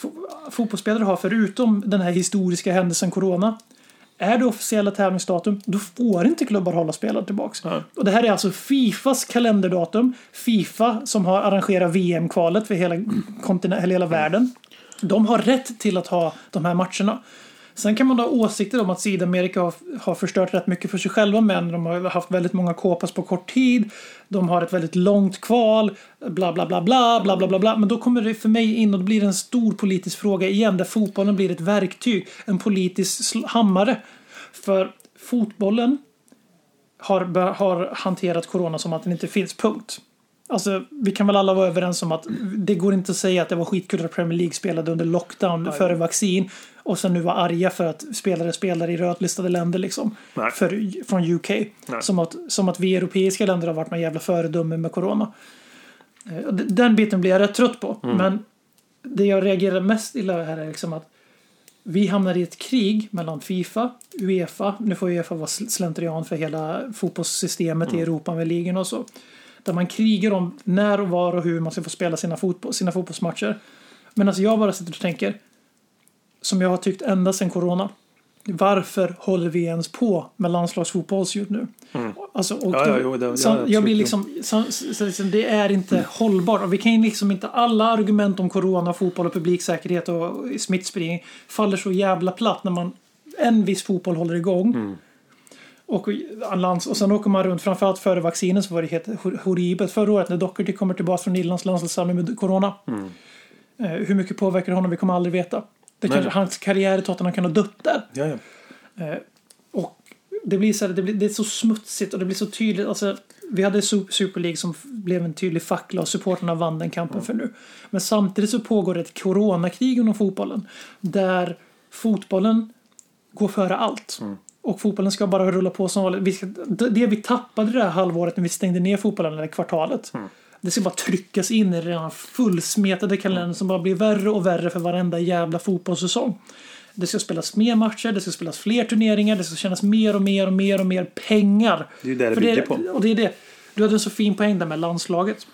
fo- fotbollsspelare har förutom den här historiska händelsen corona är det officiella tävlingsdatum, då får inte klubbar hålla spelare tillbaks. Och det här är alltså Fifas kalenderdatum. Fifa som har arrangerat VM-kvalet för hela, kontinent, hela världen. De har rätt till att ha de här matcherna. Sen kan man ha åsikter om att Sydamerika har, har förstört rätt mycket för sig själva men de har haft väldigt många kåpas på kort tid. De har ett väldigt långt kval. Bla, bla, bla, bla, bla, bla, bla, bla. Men då kommer det för mig in och det blir en stor politisk fråga igen där fotbollen blir ett verktyg, en politisk hammare. För fotbollen har, har hanterat corona som att den inte finns, punkt. Alltså, vi kan väl alla vara överens om att det går inte att säga att det var skitkul att Premier League spelade under lockdown Nej. före vaccin och sen nu var arga för att spelare spelar i rödlistade länder liksom. För, från UK. Som att, som att vi europeiska länder har varit några jävla föredöme med corona. Eh, Den biten blir jag rätt trött på. Men det jag reagerar mest illa här är liksom att vi hamnar i ett krig mellan Fifa, Uefa, nu får Uefa vara sl- slentrian för hela fotbollssystemet i Europa med ligan och så. Där man krigar om när och var och hur man ska få spela sina, fotboll, sina fotbollsmatcher. Men alltså jag bara sitter och tänker, som jag har tyckt ända sedan corona. Varför håller vi ens på med landslagsfotboll just nu? Alltså, och Mm. Ja, ja, då- jo, det- ja, jag blir liksom, är inte hållbart. Och vi kan ju liksom inte, alla argument om corona, fotboll och publiksäkerhet och smittspridning faller så jävla platt när man en viss fotboll håller igång. Mm. Och, lands, och sen åker man runt, framförallt före vaccinen så var det helt hor- horribelt. Förra året när Doherty kommer tillbaka från Irlands landslagssamling med corona. Eh, hur mycket påverkar honom? Vi kommer aldrig veta. Det kanske, hans karriär i Tottenham kan ha dött där. Ja, ja. Och det blir så här, det, blir, det är så smutsigt och det blir så tydligt. Alltså, vi hade Su- Super League som blev en tydlig fackla och supporterna vann den kampen för nu. Men samtidigt så pågår ett coronakrig inom fotbollen. Där fotbollen går före allt. Och fotbollen ska bara rulla på som vanligt. Det vi tappade det här halvåret när vi stängde ner fotbollen, eller kvartalet. Det ska bara tryckas in i den redan fullsmetade kalendern som bara blir värre och värre för varenda jävla fotbollssäsong. Det ska spelas mer matcher, det ska spelas fler turneringar, det ska tjänas mer och mer och mer och mer pengar. Det är ju det det bygger på. Och det är det. Du hade en så fin poäng där med landslaget.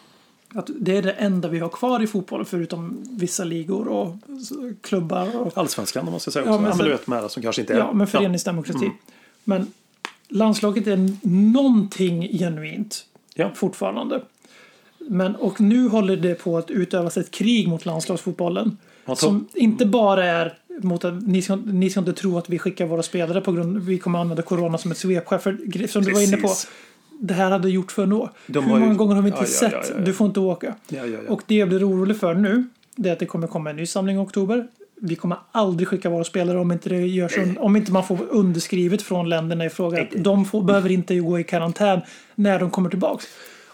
Att det är det enda vi har kvar i fotbollen förutom vissa ligor och klubbar. Och, Allsvenskan om man ska säga Ja, också. men Ja, men sen- du vet med alla som kanske inte är... ja, men föreningsdemokrati. Men landslaget är någonting genuint Ja. fortfarande. Men, och nu håller det på att utövas ett krig mot landslagsfotbollen. Som inte bara är mot att ni ska, ni ska inte tro att vi skickar våra spelare på grund vi kommer använda corona som ett svepskäl. För som du var inne på, Precis. det här hade gjort för nå. De Hur har ju- många gånger har vi inte Ja, sett ja, ja, du får inte åka? Och det jag blir orolig för nu, det är att det kommer komma en ny samling i oktober. Vi kommer aldrig skicka våra spelare om inte, det görs un- om inte man får underskrivet från länderna i fråga. De får, behöver inte gå i karantän när de kommer tillbaks.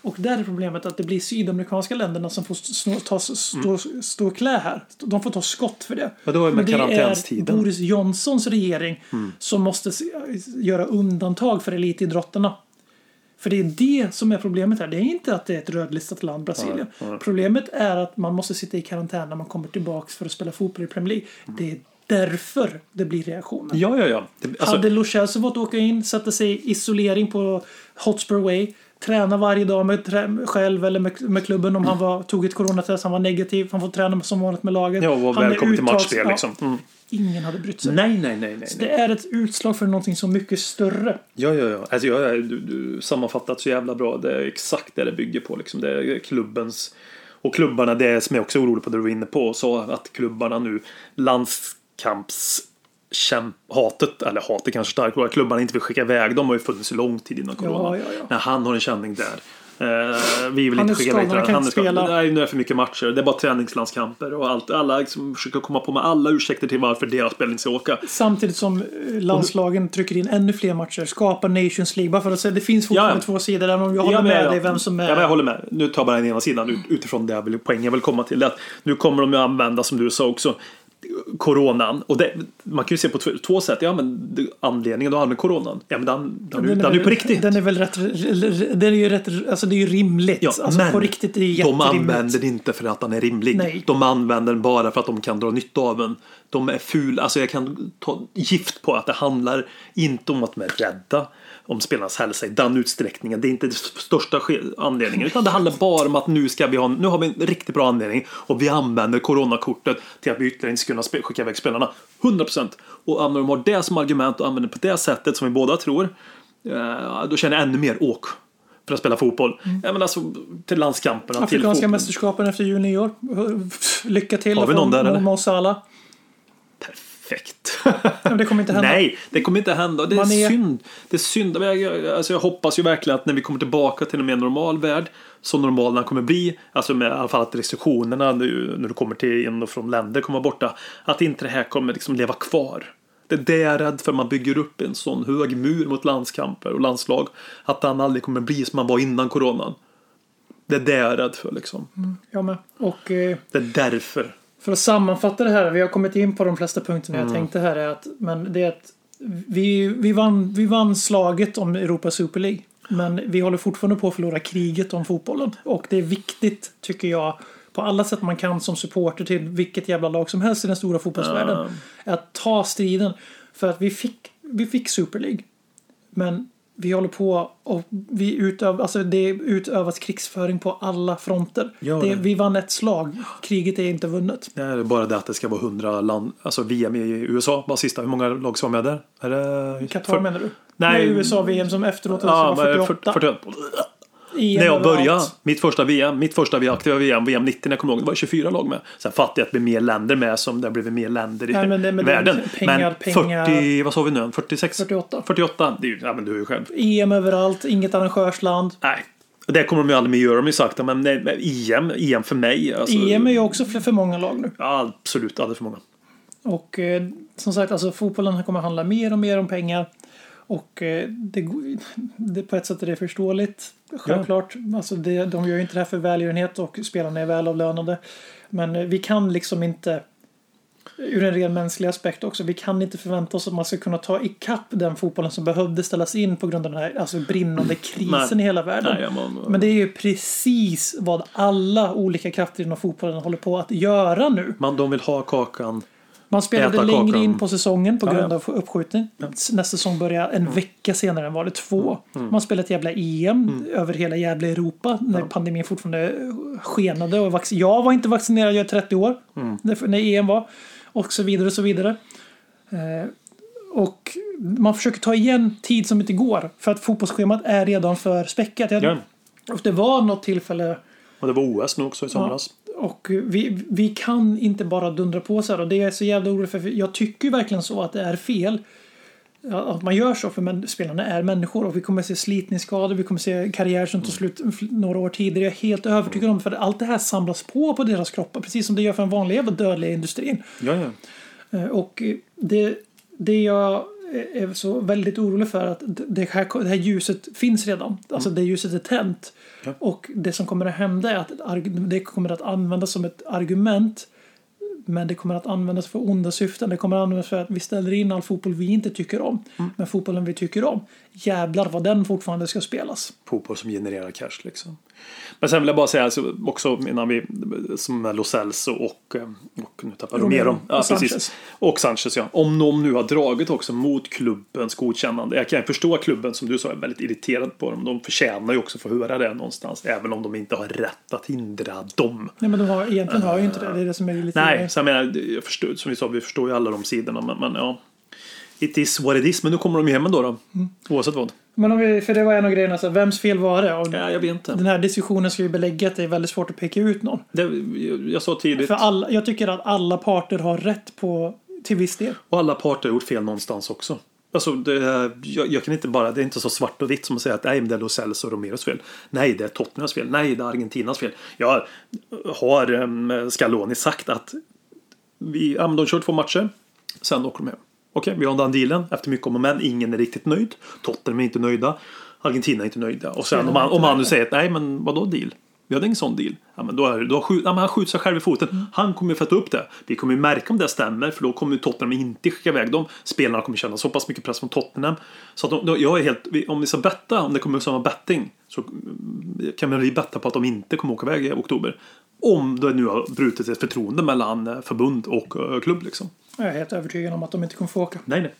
Och där är problemet att det blir sydamerikanska länderna som får stå, ta, stå, stå klä här. De får ta skott för det. Vadå med Men det är? Boris Johnsons regering som måste se- göra undantag för elitidrotterna. För det är det som är problemet här. Det är inte att det är ett rödlistat land, Brasilien. Problemet är att man måste sitta i karantän när man kommer tillbaks för att spela fotboll i Premier League. Det är därför det blir reaktioner. Ja, ja, ja. Det, alltså, Hade Lo Celso fått åka in, sätta sig i isolering på Hotspur Way, träna varje dag med själv eller med, med klubben om han var, tog ett coronatest, han var negativ, han får träna som vanligt med laget. ja, och var välkommen till matchspel liksom. Mm. Ingen hade brytt sig. Nej, nej, nej, nej. Så det är ett utslag för någonting så mycket större. Ja, ja, ja. Alltså, ja, ja du, du sammanfattat så jävla bra. Det är exakt det det bygger på. Liksom. Det är klubbens... Och klubbarna, det som jag också är orolig på det du var inne på, så att klubbarna nu landskamps hatet, eller hatet kanske starkt, att klubbarna inte vill skicka iväg dem har ju funnits lång tid innan corona. Ja, ja, ja. När han har en känning där. Eh, vi vill Han inte skicka iväg kan han är skadad. spela. Nej, nu är det för mycket matcher. Det är bara träningslandskamper och allt. Alla liksom försöker komma på med alla ursäkter till varför deras spelare inte ska åka. Samtidigt som eh, landslagen trycker in ännu fler matcher, skapar Nations League. Bara för att säga, det finns fortfarande Ja, ja. två sidor där. Jag håller Ja, men med jag- dig vem som är... Ja, men jag håller med. Nu tar jag bara den ena sidan ut- utifrån det jag vill, poängen jag vill komma till. Att nu kommer de ju använda, som du sa också, coronan. Och det, man kan ju se på två, två sätt. Ja, men anledningen då använder coronan. Ja, men den, den, den, är ju på riktigt. Den är väl rätt... Den är ju rätt... Alltså det är ju rimligt. Ja, alltså men på riktigt är det de använder den inte för att den är rimlig. Nej. De använder den bara för att de kan dra nytta av den. De är ful. Alltså jag kan ta gift på att det handlar inte om att de är rädda om spelarnas hälsa i den utsträckningen. Det är inte den största anledningen. Utan det handlar bara om att nu ska vi ha, nu har vi en riktigt bra anledning och vi använder coronakortet till att vi ytterligare inte ska kunna skicka iväg spelarna. 100%. Och när de har det som argument och använder det på det sättet som vi båda tror. eh, Då känner jag ännu mer åk för att spela fotboll. Ja, men alltså, till landskamperna, till Afrikanska fotboll. mästerskapen efter jul nyår. Lycka till. Har vi någon där, eller? Perfekt. Men det kommer inte hända. Nej, det kommer inte hända. Det är är- synd. Det är synd. Alltså jag hoppas ju verkligen att när vi kommer tillbaka till en mer normal värld, så normal den kommer bli, alltså med i alla fall att restriktionerna nu, när du kommer till in och från länder kommer vara borta, att inte det här kommer liksom leva kvar. Det är det jag är rädd för. Man bygger upp en sån hög mur mot landskamper och landslag. Att den aldrig kommer bli som man var innan coronan. Det är det jag är rädd för liksom. Jag med. Och eh, Det är därför. För att sammanfatta det här. Vi har kommit in på de flesta punkterna Mm. jag tänkte här. Är att, men det är att vi, vi, vann, vi vann slaget om Europa Super League. Men vi håller fortfarande på att förlora kriget om fotbollen. Och det är viktigt, tycker jag, på alla sätt man kan som supporter till vilket jävla lag som helst i den stora fotbollsvärlden. Är att ta striden. För att vi fick, vi fick Super League. Men vi håller på och vi utöv, alltså det utövas krigsföring på alla fronter. Gör Det, vi vann ett slag. Kriget är inte vunnet. Det är bara det att det ska vara 100 land, alltså VM i USA, bara sista. Hur många lag som var med där? Är det... Qatar menar du? Nej. Nej, USA-VM som efteråt Ja, var men 48. 40, 40, EM när jag började, mitt första VM, mitt första aktiva VM, VM 90 när jag kommer ihåg, det var 24 lag med. Sen fattade jag att det blev mer länder med som det har blivit mer länder i Nej, men det- men världen. pengar, men pengar- 40, vad sa vi nu? 46? 48. 48, det är ju, ja men du är ju själv. EM överallt, inget arrangörsland. Nej. Det kommer de ju aldrig mer göra, ju sagt men nej, EM, EM för mig. Alltså, EM är ju också för, för många lag nu. Ja, absolut, alldeles för många. Och eh, som sagt, alltså fotbollen kommer handla mer och mer om pengar. Och eh, det, det, på ett sätt är det förståeligt. Självklart. Alltså det, de gör ju inte det här för välgörenhet och spelarna är välavlönade. Men eh, vi kan liksom inte ur en ren mänsklig aspekt också. Vi kan inte förvänta oss att man ska kunna ta ikapp den fotbollen som behövde ställas in på grund av den här alltså, brinnande krisen Nej. i hela världen. Nej, man, Men det är ju precis vad alla olika krafter inom fotbollen håller på att göra nu. man, de vill ha kakan. Man spelade Äta längre kakan. in på säsongen på Ja, grund ja. av uppskjutning. Nästa säsong börjar en vecka senare än var det två. Mm. Man spelade ett jävla EM över hela jävla Europa när pandemin fortfarande skenade. Och jag var inte vaccinerad, jag är 30 år. Mm. När, EM var. Och så vidare och så vidare. Eh, och man försöker ta igen tid som inte går. För att fotbollsschemat är redan för späckat. Jag, Ja. Och det var något tillfälle Och det var OS nu också i somras. Och vi, vi kan inte bara dundra på så här. Och det är så jävla orolig för. Jag tycker ju verkligen så att det är fel. Att man gör så för spelarna är människor och vi kommer se slitningsskador, vi kommer se karriär som tar slut några år tidigare. Jag är helt övertygad om för allt det här samlas på på deras kroppar precis som det gör för den vanliga dödliga industrin. Ja, ja. Eh, Och det, det jag är så väldigt orolig för att det här, det här ljuset finns redan. Alltså det ljuset är tänt. Och det som kommer att hända är att det kommer att användas som ett argument. Men det kommer att användas för onda syften. Det kommer att användas för att vi ställer in all fotboll vi inte tycker om. Men fotbollen vi tycker om, jävlar vad den fortfarande ska spelas. fotboll som genererar cash liksom. Men sen vill jag bara säga alltså, också innan vi som med Lo Celso och, eh, och nu tappar Romero Romero. Ja, och precis. Sanchez. Och Sanchez ja. Om de nu har dragit också mot klubbens godkännande. Jag kan förstå klubben som du sa är väldigt irriterad på dem. De förtjänar ju också att få höra det någonstans. Även om de inte har rätt att hindra dem. Nej men de har, egentligen har ju inte det. Det är det som är lite... Nej, så jag menar, jag förstår, som vi sa, vi förstår ju alla de sidorna. Men, men ja. It is what it is. Men nu kommer de ju hem ändå då. Mm. Oavsett vad. Men om vi, för det var en av grejerna, så vems fel var det? Och Ja, jag vet inte. Den här diskussionen ska ju belägga att det är väldigt svårt att peka ut någon. Det, jag sa tidigt. För alla, jag tycker att alla parter har rätt på till viss del. Och alla parter har gjort fel någonstans också. Alltså, det, jag, jag kan inte bara, det är inte så svart och vitt som att säga att nej, men det är Lo Celso och Romeros fel. Nej, det är Tottenhams fel. Nej, det är Argentinas fel. Jag har um, Scaloni sagt att vi, ja, de kör två matcher, sen åker de hem. Okej, vi har den dealen efter mycket om och men. Ingen är riktigt nöjd. Tottenham är inte nöjda. Argentina är inte nöjda. Och sen om han, om han nu säger att nej, men vadå deal? Vi hade ingen sån deal. Ja, men då är, då skjut, ja, men han skjuter sig själv i foten. Han kommer ju fatta upp det. Vi kommer ju märka om det stämmer. För då kommer Tottenham inte skicka iväg dem. Spelarna kommer känna så pass mycket press från Tottenham. Så att de, jag är helt, om vi ska betta, om det kommer att vara betting. Så mm, kan vi betta på att de inte kommer åka iväg i oktober. Om det nu har brutit ett förtroende mellan eh, förbund och eh, klubb liksom. Jag är helt övertygad om att de inte kommer få åka. Nej, nej.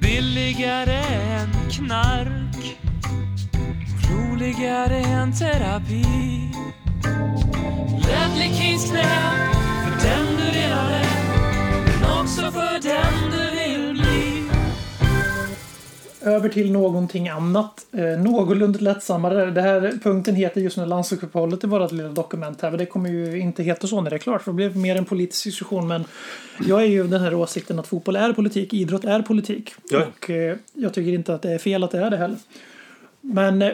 Billigare än knark Roligare än terapi Ledley Kings knä För den du redan är Men också för den du Över till någonting annat. Eh, någorlunda lättsammare. Det här punkten heter just nu landslagsuppehållet i vårt lilla dokument här. Men det kommer ju inte heta så när det är klart. För det blir mer en politisk diskussion. Men jag är ju den här åsikten att fotboll är politik. Idrott är politik. Ja. Och eh, jag tycker inte att det är fel att det är det heller. Men eh,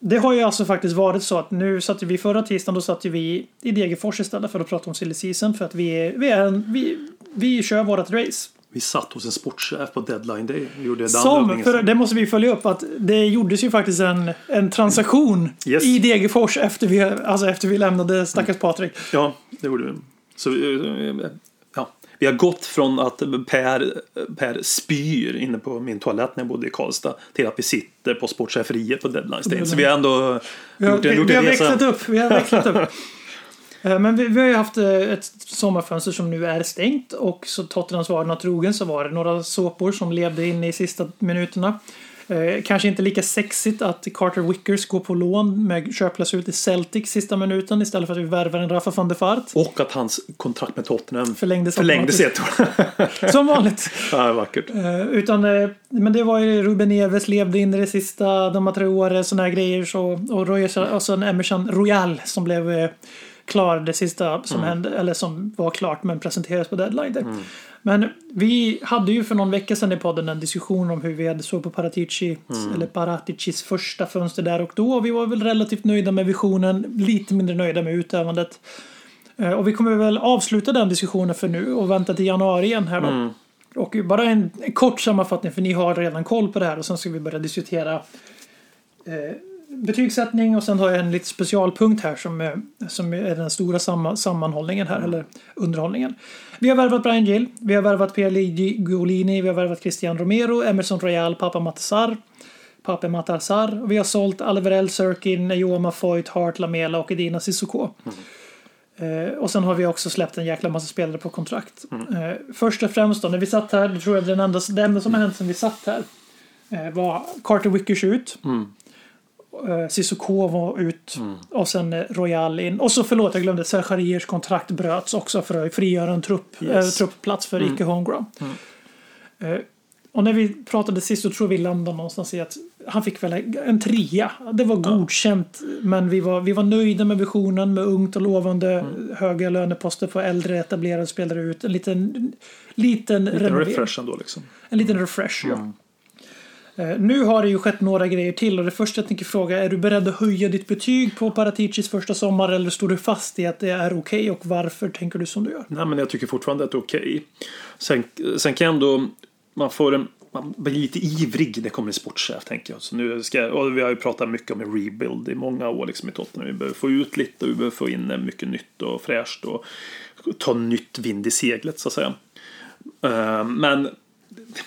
det har ju alltså faktiskt varit så att nu satt vi förra tisdagen då satt vi i Degerfors istället för att prata om silly season för att vi, är, vi, är en, vi, vi kör vårt race. Vi satt hos en sportchef på deadline day. Vi gjorde Som, för det måste vi följa upp, att det gjordes ju faktiskt en, en transaktion Yes. i Degerfors efter vi, alltså efter vi lämnade stackars Patrik. Ja, det gjorde vi. Så, ja. Vi har gått från att Per, per spyr inne på min toalett när jag bodde i Karlstad till att vi sitter på sportcheferiet på deadline day. Så vi har ändå Vi har, gjort en, vi, gjort vi har en resa. växlat upp. Vi har växlat upp. *laughs* Eh, Men vi, vi har ju haft eh, ett sommarfönster som nu är stängt och så Tottenhams varorna trogen så var det några såpor som levde in i sista minuterna. Eh, kanske inte lika sexigt att Carter Wickers går på lån med köplös ut i Celtic sista minuten istället för att vi värvar en Rafa van der Fart. Och att hans kontrakt med Tottenham Förlängdes förlängdes ett år. *laughs* Som vanligt. ja, vackert. Eh, utan, eh, men det var ju Ruben Neves levde in i det sista, de tre åren, sådana här grejer. Så, och, Roy, och sen Emerson Royal som blev eh, klar det sista som hände, eller som var klart men presenterades på deadline. Day. Men vi hade ju för någon vecka sedan i podden en diskussion om hur vi hade såg på Paratici, eller Paraticis första fönster där och då. Och vi var väl relativt nöjda med visionen, lite mindre nöjda med utövandet. Eh, Och vi kommer väl avsluta den diskussionen för nu och vänta till januari igen här då. Och bara en, en kort sammanfattning för ni har redan koll på det här och sen ska vi börja diskutera eh, betygssättning och sen har jag en lite specialpunkt här som är, som är den stora samma, sammanhållningen här, eller underhållningen. Vi har värvat Brian Gill, vi har värvat Pierluigi Golini, vi har värvat Christian Romero, Emerson Royal, Papa Matasar, Pape Matasar och vi har sålt Alvarell, Sirkin, Joama Foyt, Hart, Lamela och Edina Sissoko. Eh, och sen har vi också släppt en jäkla massa spelare på kontrakt. Eh, först och främst då, när vi satt här, det tror jag den enda, det enda som har hänt sen vi satt här eh, var Carter Wickers ut. Eh, Sissoko var ut och sen eh, Royal in. Och så förlåt, jag glömde, Sergariers kontrakt bröts också för att frigöra en trupp, Yes. eh, truppplats för icke homegrown. Eh, och när vi pratade sist så tror vi landade någonstans i att han fick väl en trea. Det var godkänt, men vi var, vi var nöjda med visionen med ungt och lovande höga löneposter på äldre etablerade spelare ut. En liten, liten, Lite renovering. refresh ändå liksom. En liten refresh, ja. Eh, nu har det ju skett några grejer till och det första jag tänker fråga är du beredd att höja ditt betyg på Paraticis första sommar eller står du fast i att det är okej och varför tänker du som du gör? Nej, men jag tycker fortfarande att det är okej. Sen, sen kan jag ändå... Man får en... Man blir lite ivrig när det kommer en sportchef, tänker jag. Så nu ska, jag- och vi har ju pratat mycket om en rebuild i många år liksom, i Tottenham. Vi behöver få ut lite och vi behöver få in mycket nytt och fräscht och ta nytt vind i seglet, så att säga. Eh, men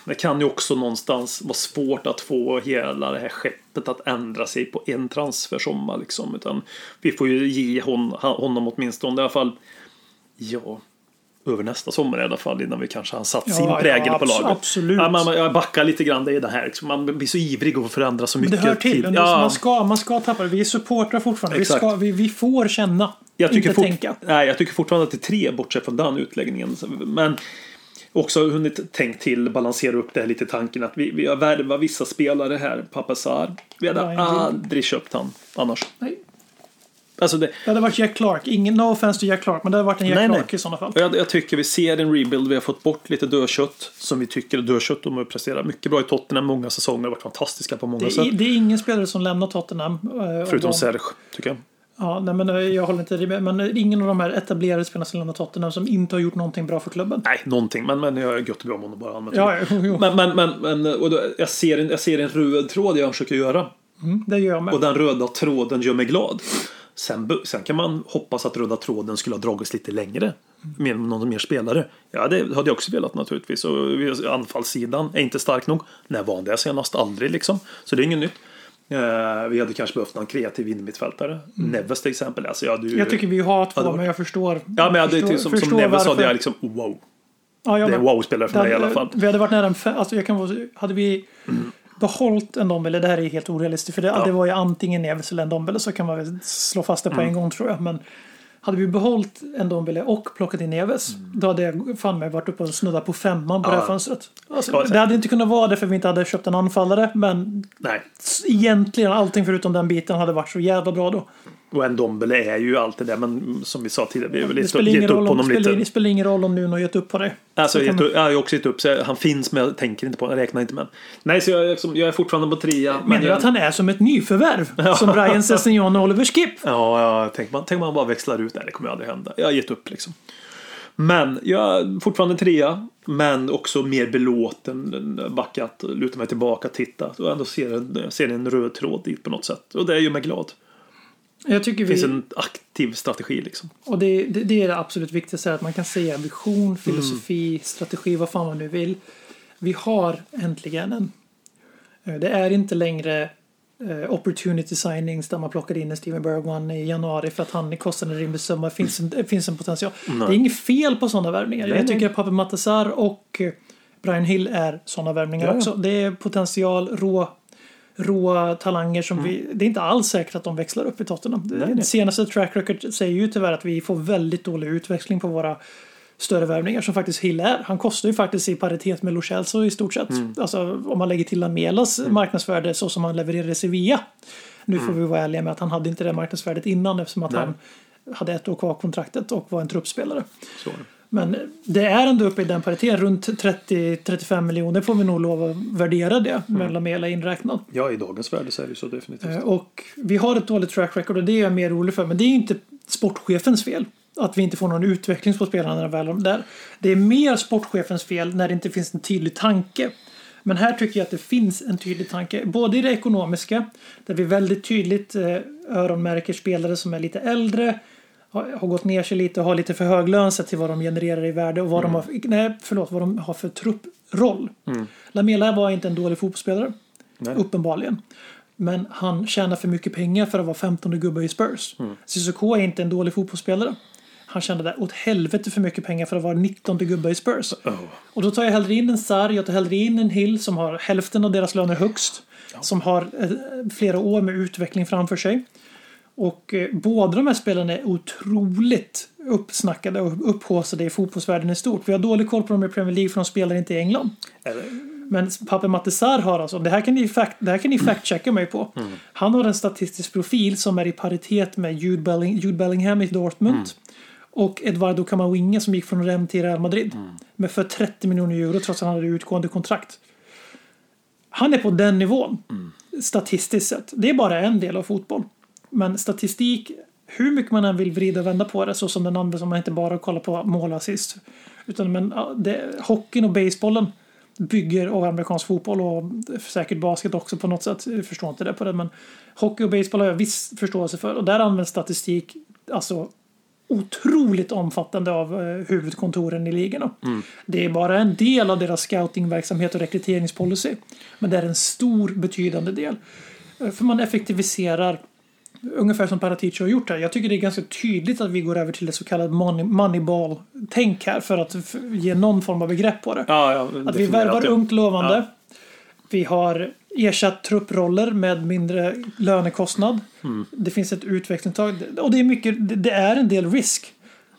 det kan ju också någonstans vara svårt att få hela det här skeppet att ändra sig på en transfersommar. Liksom. Utan vi får ju ge hon, honom åtminstone i alla fall, ja, över nästa sommar i alla fall innan vi kanske har satt Ja, sin ja, prägel på abs- laget. absolut. Ja, man, jag backar lite grann, det är det här. Liksom. Man blir så ivrig att förändra så Men mycket. det hör till. tid. Ja. Man, ska, man ska tappa det. Vi är supportrar fortfarande. Vi, ska, vi, vi får känna. Jag tycker, inte tänka. nej, jag tycker fortfarande att det är tre bortsett från den utläggningen. Men också hunnit tänkt till, balansera upp det här lite tanken att vi, vi har värvat vissa spelare här. Papasar. Vi hade Gill. aldrig köpt han annars. Nej. Alltså det, Det hade varit Jack Clark. Ingen no offense till Jack Clark, men det hade varit en Jack Nej, nej. Clark i sådana fall. jag, jag tycker vi ser en rebuild. Vi har fått bort lite dödkött som vi tycker är dödkött. De har presterat mycket bra i Tottenham. Många säsonger har varit fantastiska på många Det sätt. är, det är ingen spelare som lämnar Tottenham. eh, Förutom de- Serge, tycker jag. Ja, nej, men eh, jag håller inte med. Men är ingen av de här etablerade spelarna som lämnar Tottenham som inte har gjort någonting bra för klubben. Nej, någonting. Men, men jag är gött bra om honom bara. Ja, jo, *laughs* jo. Men, men, men, men och då, jag, ser en, jag ser en röd tråd jag försöker göra. det gör jag med. Och den röda tråden gör mig glad. Sen, sen kan man hoppas att röda tråden skulle ha dragits lite längre. Med någon mer spelare. Ja, det hade jag också velat naturligtvis. Och anfallssidan är inte stark nog. När var det senast? Aldrig liksom. Så det är inget nytt. Eh, vi hade kanske behövt någon kreativ innermittfältare. Neves till exempel. Alltså, ja, du, Jag tycker vi har två, det men jag förstår. Ja, men ja, det är förstår, till, som, förstår Neves sa, varför. det är liksom wow. ja, jag Det är wow-spelare för mig i alla fall. Vi hade varit nära en fe- alltså jag kan Hade vi behållit en Dombele, det här är helt orealistiskt. För det, Ja. det var ju antingen Neves eller en Dombele så kan man väl slå fast det på Mm. en gång tror jag. Men hade vi behållit en Dombele och plockat in Neves, då hade jag fan mig varit uppe och snuddat på femman på det här fönstret. Alltså, Ja, det hade inte kunnat vara det för vi inte hade köpt en anfallare, men Nej. egentligen allting förutom den biten hade varit så jävla bra då. Och en Dombele är ju alltid det. Men som vi sa tidigare, vi har väl gett gett upp det honom spelar, lite. det spelar ingen roll om Nuno har gett upp på det. Alltså, Så gett upp- jag har ju också gett upp, så han finns men jag tänker inte på jag räknar inte med honom. Nej, så jag, är liksom- jag är fortfarande på trea. Menar du jag, att han är som ett nyförvärv? *laughs* Som Brian Sessignon och Oliver Skip? Ja, ja tänk, man, tänk man bara växlar ut. Nej, det kommer aldrig hända. Jag har gett upp liksom. Men jag är fortfarande trea. Men också mer belåten. Backat, luta mig tillbaka, titta. Och ändå ser ser en röd tråd dit på något sätt. Och det gör mig glad. Jag tycker Det finns vi, en aktiv strategi liksom. och det, det, det är det absolut viktigaste, att man kan säga vision, filosofi, strategi, vad fan man nu vill. Vi har äntligen en. Eh, Det är inte längre eh, opportunity signings där man plockar in en Steven Bergman i januari för att han kostar en rimlig summa. Det finns en, det finns en potential. Det är inget fel på sådana värvningar. Nej, Jag tycker nej. att Pape Matasar och eh, Brian Hill är sådana värvningar ja. också. Det är potential, rå, råa talanger som vi... Det är inte alls säkert att de växlar upp i Tottenham. Det, Mm. Nej, nej. Senaste track record säger ju tyvärr att vi får väldigt dålig utväxling på våra större värvningar som faktiskt Hill är. Han kostar ju faktiskt i paritet med Lo Celso i stort sett. Mm. Alltså om man lägger till Lamelas marknadsvärde så som han levererade i Sevilla. Nu får vi vara ärliga med att han hade inte det marknadsvärdet innan eftersom att Mm. Nej. han hade ett år kvar kontraktet och var en truppspelare. Så. Men det är ändå uppe i den pariteten, runt 30-35 miljoner får vi nog lov att värdera det Mm. med Lamela inräknad. Ja, i dagens värde så är det så definitivt. Eh, Och vi har ett dåligt track record och det är jag mer orolig för. Men det är ju inte sportchefens fel. Att vi inte får någon utveckling på spelarna när de väl är där. Det är mer sportchefens fel när det inte finns en tydlig tanke. Men här tycker jag att det finns en tydlig tanke. Både i det ekonomiska, där vi väldigt tydligt eh, öronmärker spelare som är lite äldre, har, gått ner sig lite och har lite för hög lön sett till vad de genererar i värde och vad, de, har, nej, förlåt, vad de har för trupproll. Lamela var inte en dålig fotbollsspelare, Nej. uppenbarligen. Men han tjänar för mycket pengar för att vara 15 gubbe i Spurs. Mm. Cissoko är inte en dålig fotbollsspelare. Han tjänade åt helvete för mycket pengar för att vara 19 gubbe i Spurs. Oh. Och då tar jag hellre in en Sar, jag tar hellre in en Hill som har hälften av deras löner högst. Som har eh, flera år med utveckling framför sig. Och eh, båda de här spelarna är otroligt uppsnackade och upphaussade i fotbollsvärlden i stort. Vi har dålig koll på dem i Premier League för de spelar inte i England. Men Pape Matisar har alltså, det här kan ni, fact, det här kan ni fact-checka mig på. Han har en statistisk profil som är i paritet med Jude, Belling, Jude Bellingham i Dortmund. Och Eduardo Camavinga som gick från Rem till Real Madrid. Med för 30 miljoner euro trots att han hade utgående kontrakt. Han är på den nivån. Statistiskt sett. Det är bara en del av fotboll. Men statistik, hur mycket man än vill vrida och vända på det, så som den andra som man inte bara kollar på mål och assist. Utan men, det, hockeyn och basebollen bygger, och amerikansk fotboll och säkert basket också på något sätt. Jag förstår inte det på det, men hockey och baseball har jag viss förståelse för. Och där används statistik, alltså otroligt omfattande av eh, huvudkontoren i ligorna. Det är bara en del av deras scoutingverksamhet och rekryteringspolicy. Men det är en stor betydande del. Eh, För man effektiviserar ungefär som Paratici har gjort här. Jag tycker det är ganska tydligt att vi går över till ett så kallat money, moneyball-tänk här för att ge någon form av begrepp på det. Ja, ja, Att vi värvar ungt lovande. Ja. Vi har ersatt trupproller med mindre lönekostnad. Mm. Det finns ett utvecklingstag. Och det är mycket, det- är en del risk.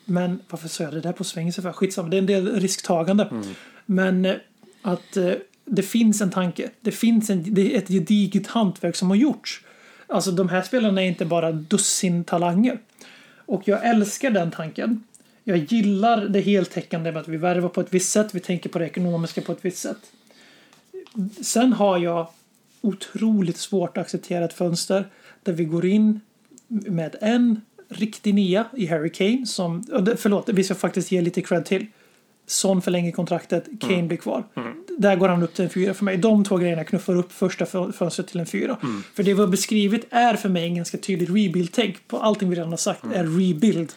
Men varför sa jag det där på svängen? för? Skitsamma, det är en del risktagande. Mm. Men eh, att eh, det finns en tanke. Det finns en, det är ett gediget hantverk som har gjorts. Alltså de här spelarna är inte bara dussin talanger. Och jag älskar den tanken. Jag gillar det heltäckande med att vi värvar på ett visst sätt. Vi tänker på det ekonomiska på ett visst sätt. Sen har jag otroligt svårt att acceptera ett fönster där vi går in med en riktig nia i Harry Kane som, förlåt, vi ska faktiskt ge lite cred till. Son förlänger kontraktet, Kane blir kvar. Där går han upp till en fyra för mig. De två grejerna knuffar upp första fö- fönstret till en fyra. För det vi har beskrivit är för mig en ganska tydlig rebuild-tänk på allting vi redan har sagt är rebuild.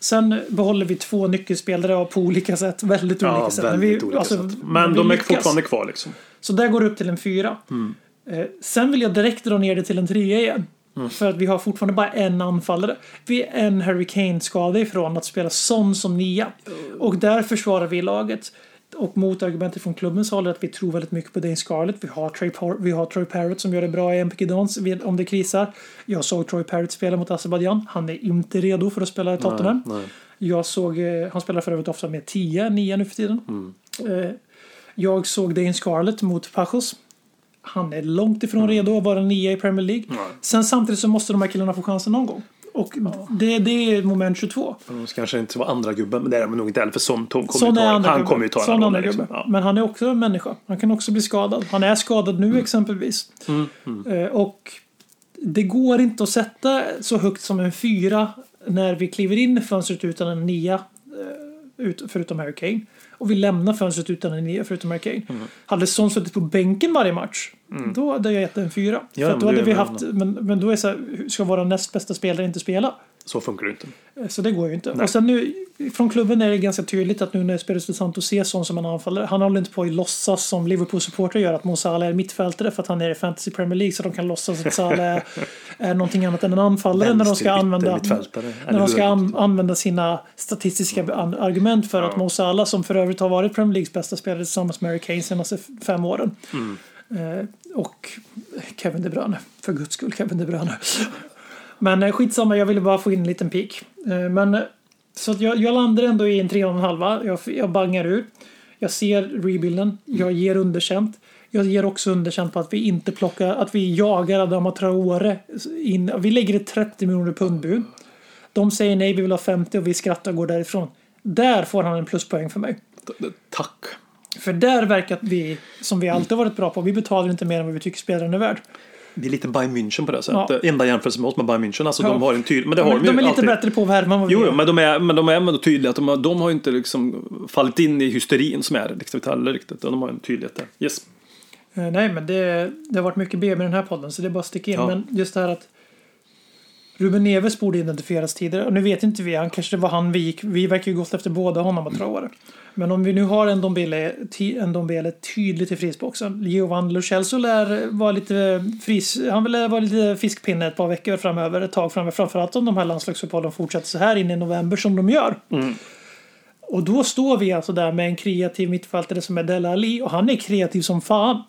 Sen behåller vi två nyckelspelare på olika sätt, väldigt olika Ja, sätt. väldigt vi, olika alltså, sätt. Men de är fortfarande kvar liksom. Så där går det upp till en fyra. Eh, sen vill jag direkt dra ner det till en trea igen. För att vi har fortfarande bara en anfallare. Vi är en Harry Kane-skada ifrån att spela Son som nia. Och där försvarar vi laget. Och motargumentet från klubbens håll är att vi tror väldigt mycket på Dane Scarlett. Vi har Troy, Par- vi har Troy Parrott som gör det bra i MPK Dons om det krisar. Jag såg Troy Parrott spela mot Azerbaijan. Han är inte redo för att spela i Tottenham. Jag såg, eh, han spelar för övrigt ofta med 10, 9 nu för tiden. Eh, jag såg Dane Scarlett mot Pachos. Han är långt ifrån redo att vara nia i Premier League. Sen samtidigt så måste de här killarna få chansen någon gång. Och det, det är moment 22. De ska kanske inte vara andra gubben, men det är de nog inte heller för Son Tom kommer ju ta, han kommer ju ta andra. Liksom. Ja. Men han är också en människa. Han kan också bli skadad. Han är skadad nu exempelvis. Eh, Och det går inte att sätta så högt som en fyra när vi kliver in i fönstret utan en nia. eh, Ut, förutom Harry Kane. Och vi lämnar fönstret utan en nia förutom Harry Kane. Mm. Hade Son suttit på bänken varje match, då hade jag gett en fyra. Ja, för då hade vi haft, men, men då är så här, ska våra näst bästa spelare inte spela? Så funkar det inte. Eh, Så det går ju inte. Och sen nu, från klubben är det ganska tydligt att nu när Espirito Santo ser sån som en anfallare, han håller inte på att låtsas som Liverpool-supportrar gör att Mo Salah är mittfältare för att han är i Fantasy Premier League så de kan låtsas att Salah är, *laughs* någonting annat än en anfallare när de ska använda när de ska an, använda sina statistiska an- argument för att Mo Salah, som för övrigt har varit Premier Leagues bästa spelare tillsammans med Harry Kane senaste fem åren. Mm. Eh, och Kevin De Bruyne, för guds skull Kevin De Bruyne. Men eh, skitsamma, jag ville bara få in en liten pik. Eh, men eh, så att jag, jag landar ändå i en tre och en halva. Jag, jag bangar ur. Jag ser rebuilden. Jag ger underkänt. Jag ger också underkänt på att vi inte plockar, att vi jagar Adama Traore in. Vi lägger ett 30 miljoner pundbud. De säger nej, vi vill ha 50 och vi skrattar och går därifrån. Där får han en pluspoäng för mig. Tack. För där verkar vi, som vi alltid varit bra på, vi betalar inte mer än vad vi tycker spelaren är värd. Det är lite Bayern München på det sättet. Ja. Enda jämförelse med oss med Bayern München. Alltså Ja. de har en tydlig... Men det De, har de, de är lite alltid. bättre på att värva än vad vi Jo, är. men de är, men de är ändå tydliga. Att de, har- de har inte liksom fallit in i hysterin som är liksom heller riktigt. De har en tydlighet där. Yes. Eh, Nej, men det, det har varit mycket B med den här podden, så det är bara att sticka in. Ja. Men just det här att Ruben Neves borde identifieras tidigare. Och nu vet inte vi, han kanske det var han vi gick. Vi verkar ju gått efter båda honom och Traore. Men om vi nu har en Dombele, en Dombele tydligt i frisboxen. Giovanni Lo Celso lär vara lite fris, han vill vara lite fiskpinne ett par veckor framöver, ett tag framöver. Framförallt om de här landslagsuppehållen fortsätter så här in i november som de gör. Och då står vi alltså där med en kreativ mittfältare som är Dele Alli och han är kreativ som fan.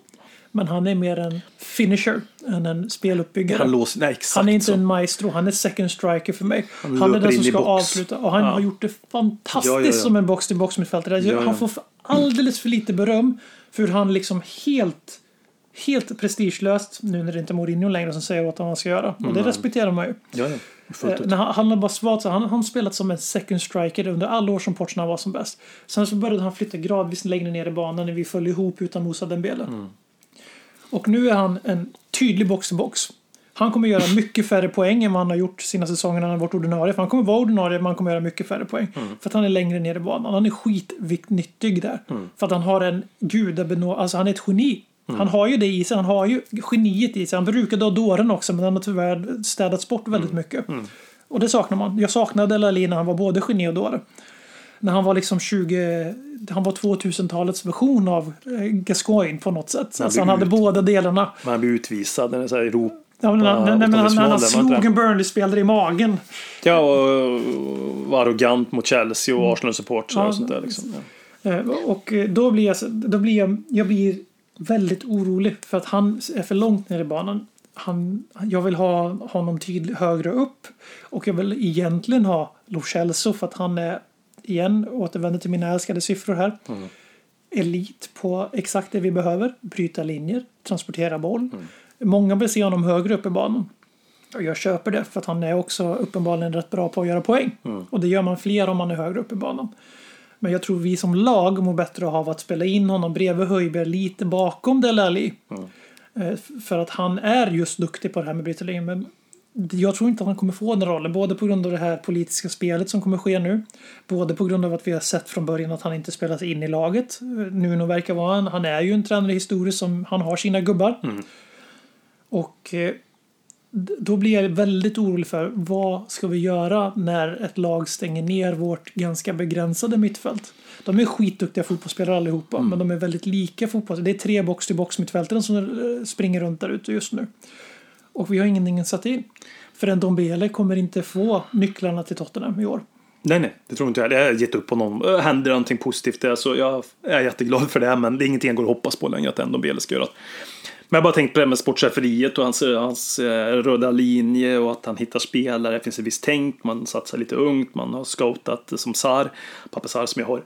Men han är mer en finisher än en speluppbyggare. Han låser... Nej, Han är inte så. en maestro, han är second striker för mig. Han, Han är den som ska avsluta och han Ja. har gjort det fantastiskt Ja, ja, som en box-till-box mittfältare. Ja. Han får alldeles för lite beröm för hur han liksom helt Helt prestigelöst, nu när det inte är Mourinho längre som säger åt honom vad han ska göra. Och det respekterar man ju. Eh, han, han har bara svalt så han han har spelat som en second striker under alla år som Portsna var som bäst. Sen så började han flytta gradvis längre ner i banan när vi föll ihop utan Moussa Dembele. Mm. Och nu är han en tydlig box-to-box. Han kommer göra mycket färre poäng än vad han har gjort sina säsonger när han har varit ordinarie. För han kommer vara ordinarie men han kommer göra mycket färre poäng. Mm. För att han är längre ner i banan. Han är skitnyttig där. Mm. För att han har en gudabenå... Alltså han är ett geni. Mm. Han har ju det i sig. Han har ju geniet i sig. Han brukade ha dåren också men han har tyvärr städats bort väldigt Mm. mycket. Och det saknar man. Jag saknade Delali när han var både geni och dåre. När han var liksom 20... Han var 2000-talets version av eh, Gascoigne på något sätt. Alltså han hade ut- båda delarna. Men han blir utvisad. Den här Europa. Ja, men, han- nej, men, han, han, han slog en? Burnley-spelare i magen. Ja, och var arrogant mot Chelsea och Arsenal-supportrar Ja, och sånt där. Liksom. Ja. Eh, Och eh, då blir jag, då blir jag, jag blir väldigt orolig för att han är för långt ner i banan. Han, jag vill ha honom tydligt högre upp och jag vill egentligen ha Lo Celso för att han är, igen, återvänder till mina älskade siffror här. Elit på exakt det vi behöver. Bryta linjer, transportera boll. Många vill se honom högre upp i banan. Och jag köper det för att han är också uppenbarligen rätt bra på att göra poäng. Och det gör man fler om man är högre upp i banan. Men jag tror vi som lag mår bättre av att spela in honom bredvid Höjberg lite bakom Dele Alli. Eh, För att han är just duktig på det här med bryta linjer. Men jag tror inte att han kommer få den rollen. Både på grund av det här politiska spelet som kommer ske nu. Både på grund av att vi har sett från början att han inte spelas in i laget. Eh, Nuno verkar vara en, han är ju en tränare historiskt som han har sina gubbar. Och eh, då blir jag väldigt orolig för vad ska vi göra när ett lag stänger ner vårt ganska begränsade mittfält. De är skitduktiga fotbollsspelare allihopa, men de är väldigt lika fotboll. Det är tre box-till-box mittfältare som eh, springer runt där ute just nu. Och vi har ingenting satt in. För en Dombele kommer inte få nycklarna till Tottenham i år. Nej, nej, det tror inte jag. Jag har gett upp honom. Äh, Händer någonting positivt där så jag är jätteglad för det. Men det är ingenting jag går att hoppas på längre att ändå Bele ska göra. Men jag har bara tänkt på det här med sportcheferiet och hans, hans eh, röda linje och att han hittar spelare. Det finns ett visst tänk. Man satsar lite ungt. Man har scoutat som Sar. Pappa Sar som jag har.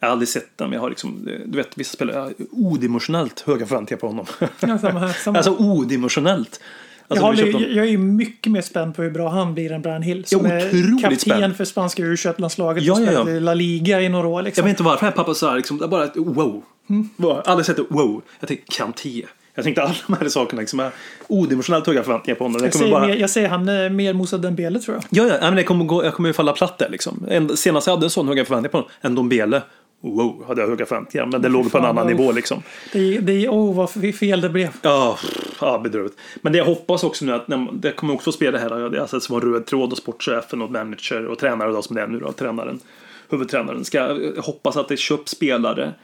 Jag har aldrig sett den, men jag har liksom, eh, du vet, vissa spelare, jag har odimensionellt höga förväntningar på honom. Ja, samma här, samma. *laughs* alltså odimensionellt. Jag, Alltså, vi håller, köpte- jag är mycket mer spänd på hur bra han blir än Brian Hill. Som Ja, är kapten spänd. för spanska U21-landslaget Ja, och ja, ja. spelat i La Liga i några år. Liksom. Jag vet inte varför pappa sa liksom, bara wow. Mm. Aldrig sett ett wow. Jag tänkte Kanté. Jag tänkte alla de här sakerna liksom är odimensionellt höga förväntningar på honom. Jag Jag säger, bara... mer, jag säger han är mer Moussa Dembele tror jag. Ja, ja, men jag kommer, gå, jag kommer ju falla platt där liksom. En, senast jag hade en sån höga förväntningar på honom, en Dombele. Wow, hade jag höga förväntningar. Men det låg på en annan vad- nivå liksom. Det, det, oh vad fel det blev. Ja, ja bedrövligt. Men det jag hoppas också nu att när, det kommer också att spela det här, alltså som en röd tråd och sportchefen och manager och tränare då, som det är nu då, tränaren, huvudtränaren. Ska jag hoppas att det köps spelare,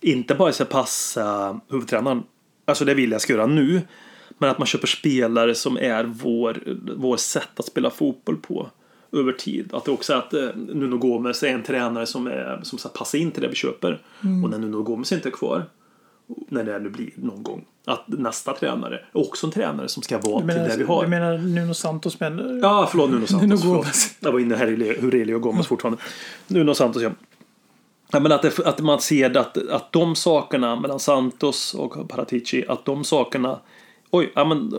inte bara ska passa huvudtränaren, alltså det vill jag ska göra nu, men att man köper spelare som är vår, vår sätt att spela fotboll på över tid. Att det också är att eh, Nuno Gomes är en tränare som, är, som ska passa in till det vi köper. Och när Nuno Gomes inte är kvar, när det nu blir någon gång, att nästa tränare är också en tränare som ska vara Du till menar, det vi har. du menar Nuno Santos men... Ja, förlåt Nuno Santos. Nuno. Gomes. Jag var inne här i Hurelio Gomes fortfarande. Nuno Santos, ja. ja men att, det, att man ser att, att de sakerna mellan Santos och Paratici, att de sakerna Oj, ja men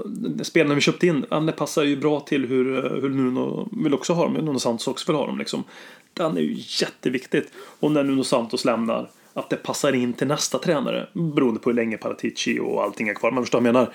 spelarna vi köpte in, ja, det passar ju bra till hur, hur Nuno vill också ha dem, Nuno Santos också vill ha dem liksom. Den är ju jätteviktigt. Och när Nuno Santos lämnar, att det passar in till nästa tränare. Beroende på hur länge Paratici och allting är kvar. Man förstår vad jag menar.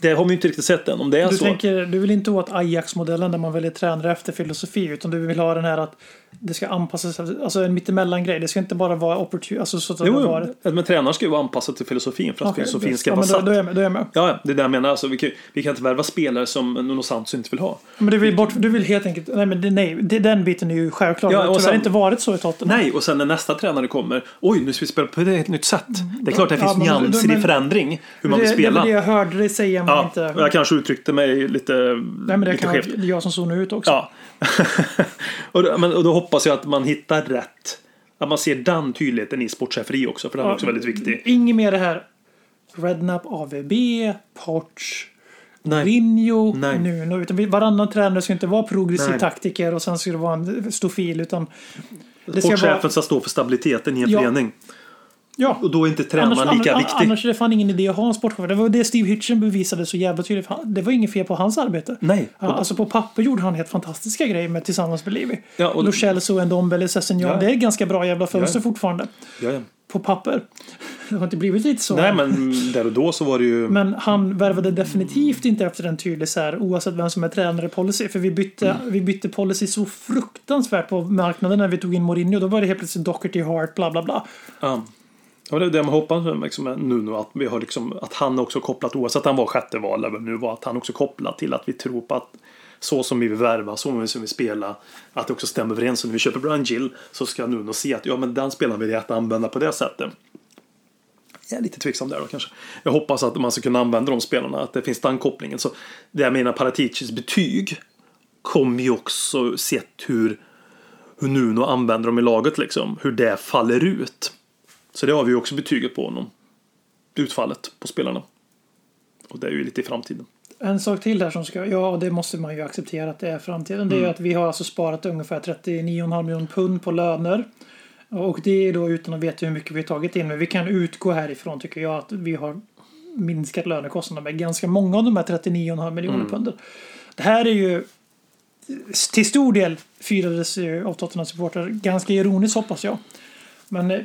Det har vi ju inte riktigt sett än. Om det är Du, så. tänker, du vill inte åt Ajax-modellen där man väljer tränare efter filosofi utan du vill ha den här att det ska anpassas, alltså en mittemellan-grej. Det ska inte bara vara opportun, alltså så att det Jo, var... jo. Men tränaren ska ju vara anpassad till filosofin för att Okej, filosofin det- ska ja, vara satt. då, är jag med, är jag med. Ja, ja, det är det jag menar. Alltså, vi, kan, vi kan inte värva spelare som Nuno Santos inte vill ha. Men du vill, bort, du vill helt enkelt... Nej, men det, nej, det, den biten är ju självklar. Ja, det har och tyvärr sen- inte varit så i Tottenham. Nej, och sen när nästa tränare kommer. Oj, nu ska vi spela på ett nytt sätt. Det är klart det Ja, finns men- nyanser men- i förändring. Hur man det, vill det spela. var det jag hörde dig säga men ja, inte... och jag kanske uttryckte mig lite, nej, men det lite kan skevt. vara jag som zonar ut också. Ja. *laughs* och, då, men, och då hoppas jag att man hittar rätt. Att man ser den tydligheten i sportcheferi också. För den är också väldigt viktig. Inget mer det här Rednap, AVB, Porch. Mourinho. Nuno. Utan varannan tränare ska inte vara progressiv Nej. taktiker och sen ska det vara en stofil. Utan det ska Sportchefen vara... ska stå för stabiliteten i en Ja. förening. Ja. Och då är inte tränaren lika annars, viktig. Annars är det fan ingen idé att ha en sportchef. Det var det Steve Hitchen bevisade så jävla tydligt. Det var inget fel på hans arbete. Nej. Ja, alltså på papper gjorde han helt fantastiska grejer med tillsammans med Levi. Ja, och- Lo Celso, Ndombele, Sessignon. Ja. Det är ganska bra jävla fönster Ja. fortfarande. Ja, ja. På papper. *laughs* Det har inte blivit lite så. Nej, men där och då så var det ju... Men han värvade definitivt inte efter en tydlig så här, oavsett vem som är tränare policy. För vi bytte, Mm. vi bytte policy så fruktansvärt på marknaden när vi tog in Mourinho. Då var det helt plötsligt Doherty, Hart, bla bla bla. Ja. Ja, det är det man hoppas med liksom, nu, Nuno, att, vi har liksom, att han också kopplat, oavsett att han var sjätte val eller det nu var, att han också kopplat till att vi tror på att så som vi vill värva, så som vi spela, att det också stämmer överens. Så när vi köper Brian Gill så ska Nuno se att ja, men den spelaren vill jag att använda på det sättet. Jag är lite tveksam där då kanske. Jag hoppas att man ska kunna använda de spelarna, att det finns den kopplingen. Så det jag menar, Paraticis betyg kommer ju också sett hur, hur Nuno använder dem i laget liksom. Hur det faller ut. Så det har vi ju också betyget på honom. Utfallet på spelarna. Och det är ju lite i framtiden. En sak till här som ska, ja det måste man ju acceptera att det är framtiden. Det är ju att vi har alltså sparat ungefär 39,5 miljoner pund på löner. Och det är då utan att veta hur mycket vi har tagit in. Men vi kan utgå härifrån tycker jag att vi har minskat lönekostnaderna med ganska många av de här 39,5 miljoner punden. Det här är ju till stor del firades ju av Tottenham supportrar ganska ironiskt hoppas jag. Men eh,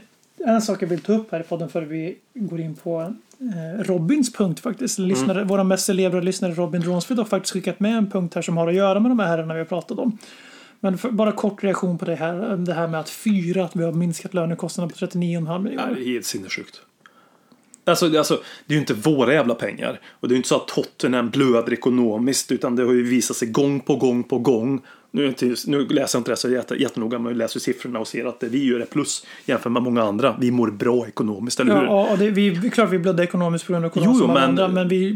en sak jag vill ta upp här i podden före vi går in på eh, Robins punkt faktiskt. Lyssnare, Våra mest celebrade lyssnare Robin Dronsfield har faktiskt skickat med en punkt här som har att göra med de här herrarna vi har pratat om. Men för, bara kort reaktion på det här, det här med att fyra, att vi har minskat lönekostnaderna på 39,5 miljoner. Det är helt sinnessjukt. Alltså, alltså, det är ju inte våra jävla pengar. Och det är ju inte så att Tottenham blöder ekonomiskt. Utan det har ju visat sig gång på gång på gång. Nu, är inte, nu läser jag inte det så jätte, jättenoga, men jag läser siffrorna och ser att det vi gör är plus jämfört med många andra. Vi mår bra ekonomiskt, eller hur? Ja, och det, vi, klart vi blödde ekonomiskt på grund av corona Jo, som men- andra, men vi,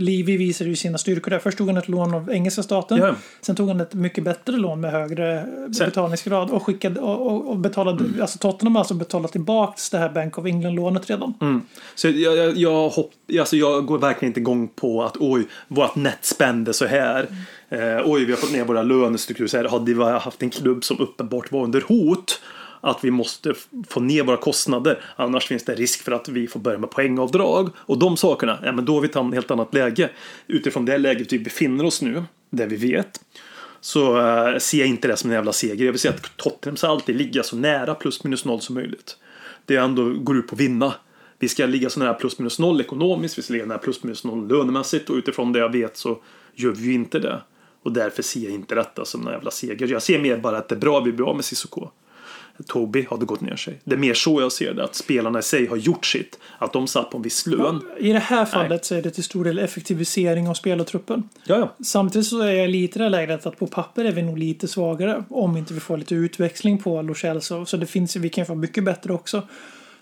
Livi visade ju sina styrkor där. Först tog han ett lån av engelska staten. Ja. Sen tog han ett mycket bättre lån med högre Sen- betalningsgrad och skickade och, och, betalade, alltså Tottenham har alltså betalat tillbaks det här Bank of England-lånet redan. Så jag, jag, jag, hopp, alltså jag går verkligen inte igång på att oj, vårt net spend är så här. Eh, oj, vi har fått ner våra lönestrukturer. Hade vi haft en klubb som uppenbart var under hot att vi måste få ner våra kostnader. Annars finns det risk för att vi får börja med poängavdrag och de sakerna. Ja, men då har vi i ett helt annat läge. Utifrån det läget vi befinner oss nu, det vi vet, så eh, ser jag inte det som en jävla seger. Jag vill säga att Tottenham ska alltid ligga så nära plus minus noll som möjligt. Det ändå går ut på att vinna. Vi ska ligga så nära plus minus noll ekonomiskt, vi ska ligga nära plus minus noll lönemässigt och utifrån det jag vet så gör vi ju inte det. Och därför ser jag inte detta som en jävla seger. Jag ser mer bara att det är bra vi blir av med Cissoko. Toby hade gått ner sig. Det är mer så jag ser det. Att spelarna i sig har gjort sitt. Att de satt på en viss lön. I det här fallet så är det till stor del effektivisering av spelartruppen. Ja, ja. Samtidigt så är jag lite i det läget att på papper är vi nog lite svagare. Om inte vi får lite utväxling på Lo Celso. Så det finns, vi kan få mycket bättre också.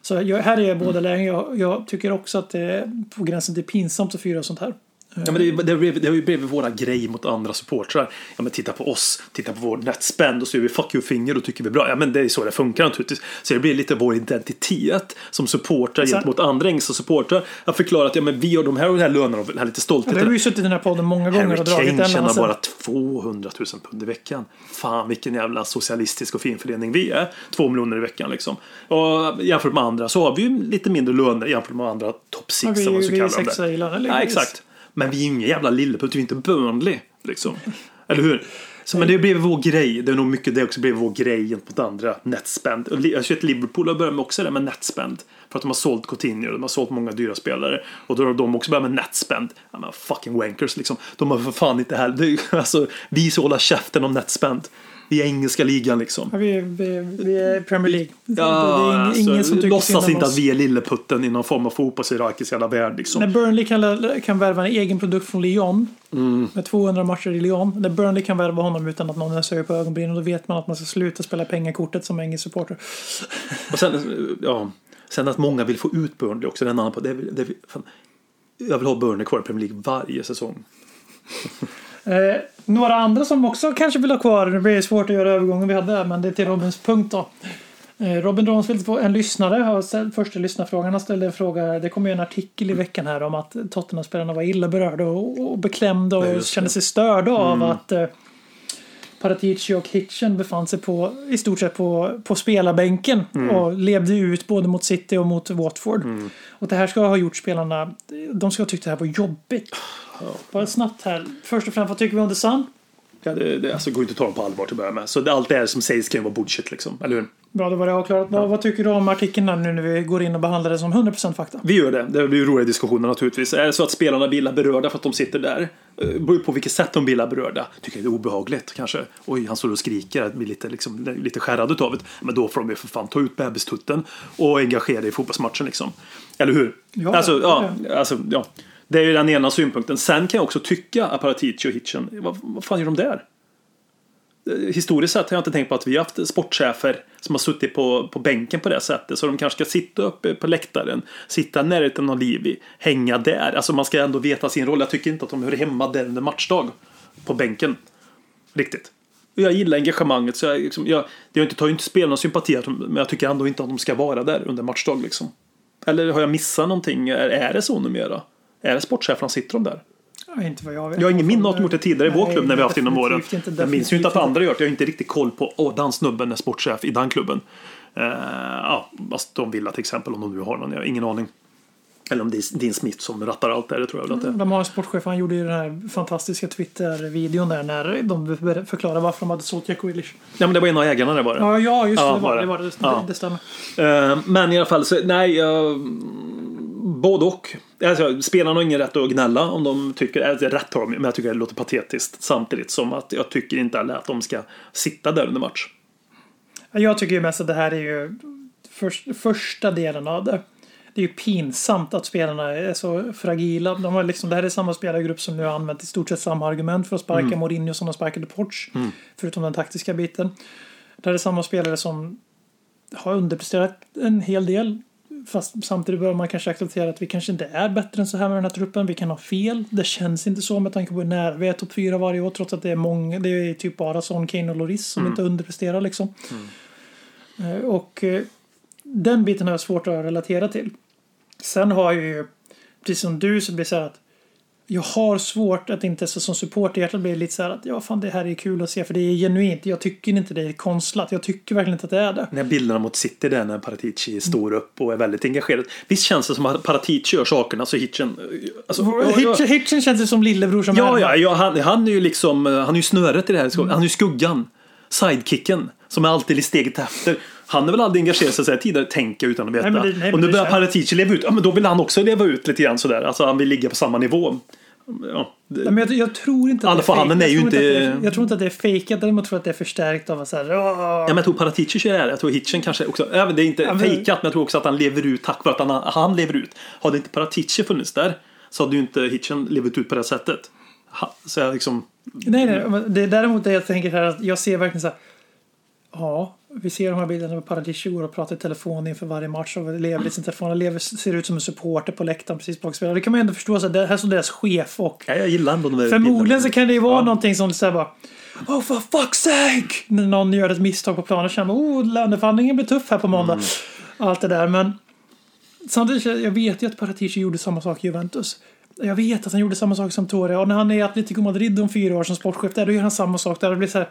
Så jag, här är jag i båda lägen. Jag, jag tycker också att det är på gränsen till pinsamt att fira sånt här. Ja, men det, det, det har ju blivit våra grej mot andra supportrar. Ja, men titta på oss, titta på vår netspend och så gör vi fuck you-finger och tycker vi är bra. Ja, men det är så det funkar naturligtvis. Så det blir lite vår identitet som supportrar Sen- gentemot andra engelska supportrar. Att förklara att ja, men vi har de här och de här lönerna och den här lite Vi stoltheten. har ju suttit i den här podden många gånger Harry och dragit Kane tjänar bara 200 000 pund i veckan. Fan vilken jävla socialistisk och fin förening vi är. Två miljoner i veckan liksom. Och jämfört med andra så har vi ju lite mindre löner jämfört med andra top six. Ja, vi- som man så vi är kallar dem sexa i lönen, Ja, liksom. exakt. Men vi är ju ingen jävla lilleputt, vi är inte Burnley. Liksom. Eller hur? Så, men det blev vår grej. Det är nog mycket det också blev vår grej gentemot andra. Netspend. Jag tror att Liverpool har börjat med också det med netspend. För att de har sålt Coutinho, de har sålt många dyra spelare. Och då har de också börjat med netspend. Ja, men fucking wankers liksom. De har för fan inte heller... Alltså, vi ska hålla käften om netspend. Är engelska ligan liksom. Ja, vi, vi, vi är Premier League. Ja, det är ing, alltså, ingen som tycker låtsas inte oss. att vi är lilleputten i någon form av fotbollshierarkisk jävla värld liksom. När Burnley kan, kan värva en egen produkt från Lyon Mm. med 200 matcher i Lyon. När Burnley kan värva honom utan att någon ens höjer på ögonbrynen då vet man att man ska sluta spela pengakortet som engelsk supporter. Och sen, ja, sen att många vill få ut Burnley också. Det är en annan, det, det, fan, jag vill ha Burnley kvar i Premier League varje säsong. Eh, några andra som också kanske vill ha kvar, det blir svårt att göra övergången vi hade, men det är till Robins punkt då. Eh, Robin Dransfield, en lyssnare, har ställt, första lyssnarfrågan, han ställde en fråga, det kom ju en artikel i veckan här om att Tottenham-spelarna var illa berörda och, och beklämda och det. kände sig störda av att eh, Paratici och Hitchen befann sig på, i stort sett på, på spelarbänken och levde ut både mot City och mot Watford. Och det här ska ha gjort spelarna, de ska ha tyckt det här var jobbigt. Bara snabbt här, först och främst, vad tycker vi om The Sun? Ja, det, det alltså, går inte att ta dem på allvar till att börja med. Så det, allt det här som sägs kan ju vara bullshit liksom. Eller hur? Bra, då var det avklarat. Vad, vad tycker du om artikeln här nu när vi går in och behandlar det som 100% fakta? Vi gör det. Det blir ju roliga diskussioner naturligtvis. Är det så att spelarna blir illa berörda för att de sitter där? Eh, beror ju på vilket sätt de blir illa berörda. Tycker jag det är obehagligt kanske. Oj, han står och skriker. Blir lite, liksom, lite skärrad utav det. Men då får de ju för fan ta ut bebistutten och engagera i fotbollsmatchen liksom. Eller hur? Ja, alltså, ja, ja. alltså, ja. Det är ju den ena synpunkten. Sen kan jag också tycka att och Hitchen, vad, vad fan gör de där? Eh, historiskt sett har jag inte tänkt på att vi har haft sportchefer som har suttit på, på bänken på det sättet. Så de kanske ska sitta uppe på läktaren, sitta i närheten av Livi, hänga där. Alltså man ska ändå veta sin roll. Jag tycker inte att de hör hemma där under matchdag. På bänken. Riktigt. Och Jag gillar engagemanget. Så jag, liksom, jag, jag tar ju inte spelarna sympati, att de- men jag tycker ändå inte att de ska vara där under matchdag. Liksom. Eller har jag missat någonting? Är, är det så numera? Är det sportcheferna sitter de där? Ja, inte vad jag vet. Jag har ingen minne av att de gjort det tidigare i vår klubb när vi har haft inom åren. jag minns ju inte att andra gjort det. Jag har inte riktigt koll på åh, den snubben är sportchef i den klubben. Uh, ja, Aston Villa till exempel om de nu har någon. Jag har ingen aning. Eller om det är Dean Smith som rattar allt det här, det tror jag väl att det är. De har en sportchef, han gjorde ju den här fantastiska Twitter-videon där när de förklarade varför de hade sålt Jack Grealish. Ja, men det var en av ägarna det var det. Ja, ja just det. Ja, det, var, det. det. Var det. Det, det stämmer. Eh, men i alla fall, så, nej. jag både och. Alltså, spelarna har ingen rätt att gnälla om de tycker, alltså, rätt har de men jag tycker det låter patetiskt. Samtidigt som att jag tycker inte heller att de ska sitta där under match. Jag tycker ju mest att det här är ju först, första delen av det. Det är ju pinsamt att spelarna är så fragila. De har liksom, det här är samma spelargrupp som nu har använt i stort sett samma argument för att sparka Mm. Mourinho som de sparkade Poch. Förutom den taktiska biten. Det här är samma spelare som har underpresterat en hel del. Fast samtidigt bör man kanske acceptera att vi kanske inte är bättre än så här med den här truppen. Vi kan ha fel. Det känns inte så med tanke på hur nära vi är topp fyra varje år. Trots att det är många. Det är typ bara Son, Kane och Loris som inte underpresterar liksom. Eh, Och eh, den biten har jag svårt att relatera till. Sen har jag ju, precis som du, så blir det så här att jag har svårt att inte så som supporterhjärtat blir lite så här att ja fan det här är kul att se för det är genuint. Jag tycker inte det är konstlat. Jag tycker verkligen inte att det är det. När bilderna mot City där när Paratici står upp och är väldigt engagerad. Visst känns det som att Paratici gör sakerna så Hitchen... Alltså, Hitchen, Hitchen känns det som lillebror som Ja, härmar. ja, ja han, han är ju liksom, han är ju snöret i det här. Han är ju skuggan. Sidekicken. Som är alltid i steget efter. Han har väl aldrig engagerat sig så här tidigare, tänka utan att veta. Nej, det- nej, och nu börjar Paratici leva ut. Ja, men då vill han också leva ut lite grann sådär. Alltså han vill ligga på samma nivå. Ja, det, Nej, men jag, jag tror inte att Alla det är är ju inte- att det är, jag tror inte att det är fejkat, däremot tror jag att det är förstärkt av att så här. Ja, men jag tror Paratici är det. Jag tror Hitchen kanske också. Även det är inte Ja, men- fejkat, men jag tror också att han lever ut tack vare att han, han lever ut. Hade inte Paratici funnits där så hade ju inte Hitchen levt ut på det sättet. Ha, så jag liksom... Nej, nej, det är däremot det jag tänker här att jag ser verkligen så här. Ja, vi ser de här bilderna med Paradisio går och pratar i telefon inför varje match och lever i sin telefon. Lever, ser ut som en supporter på läktaren precis bakom spelaren. Det kan man ju ändå förstå. Så här, det här står deras chef och Ja, jag gillar ändå de där Förmodligen bilderna. så kan det ju vara någonting som säger bara Oh for fuck's sake! När någon gör ett misstag på planen känner man oh löneförhandlingen blir tuff här på måndag. Mm. Allt det där men Samtidigt, jag vet ju att Paratici gjorde samma sak i Juventus. Jag vet att han gjorde samma sak som Torre och när han är i Atletico Madrid om fyra år som sportchef där då gör han samma sak där. Det blir så här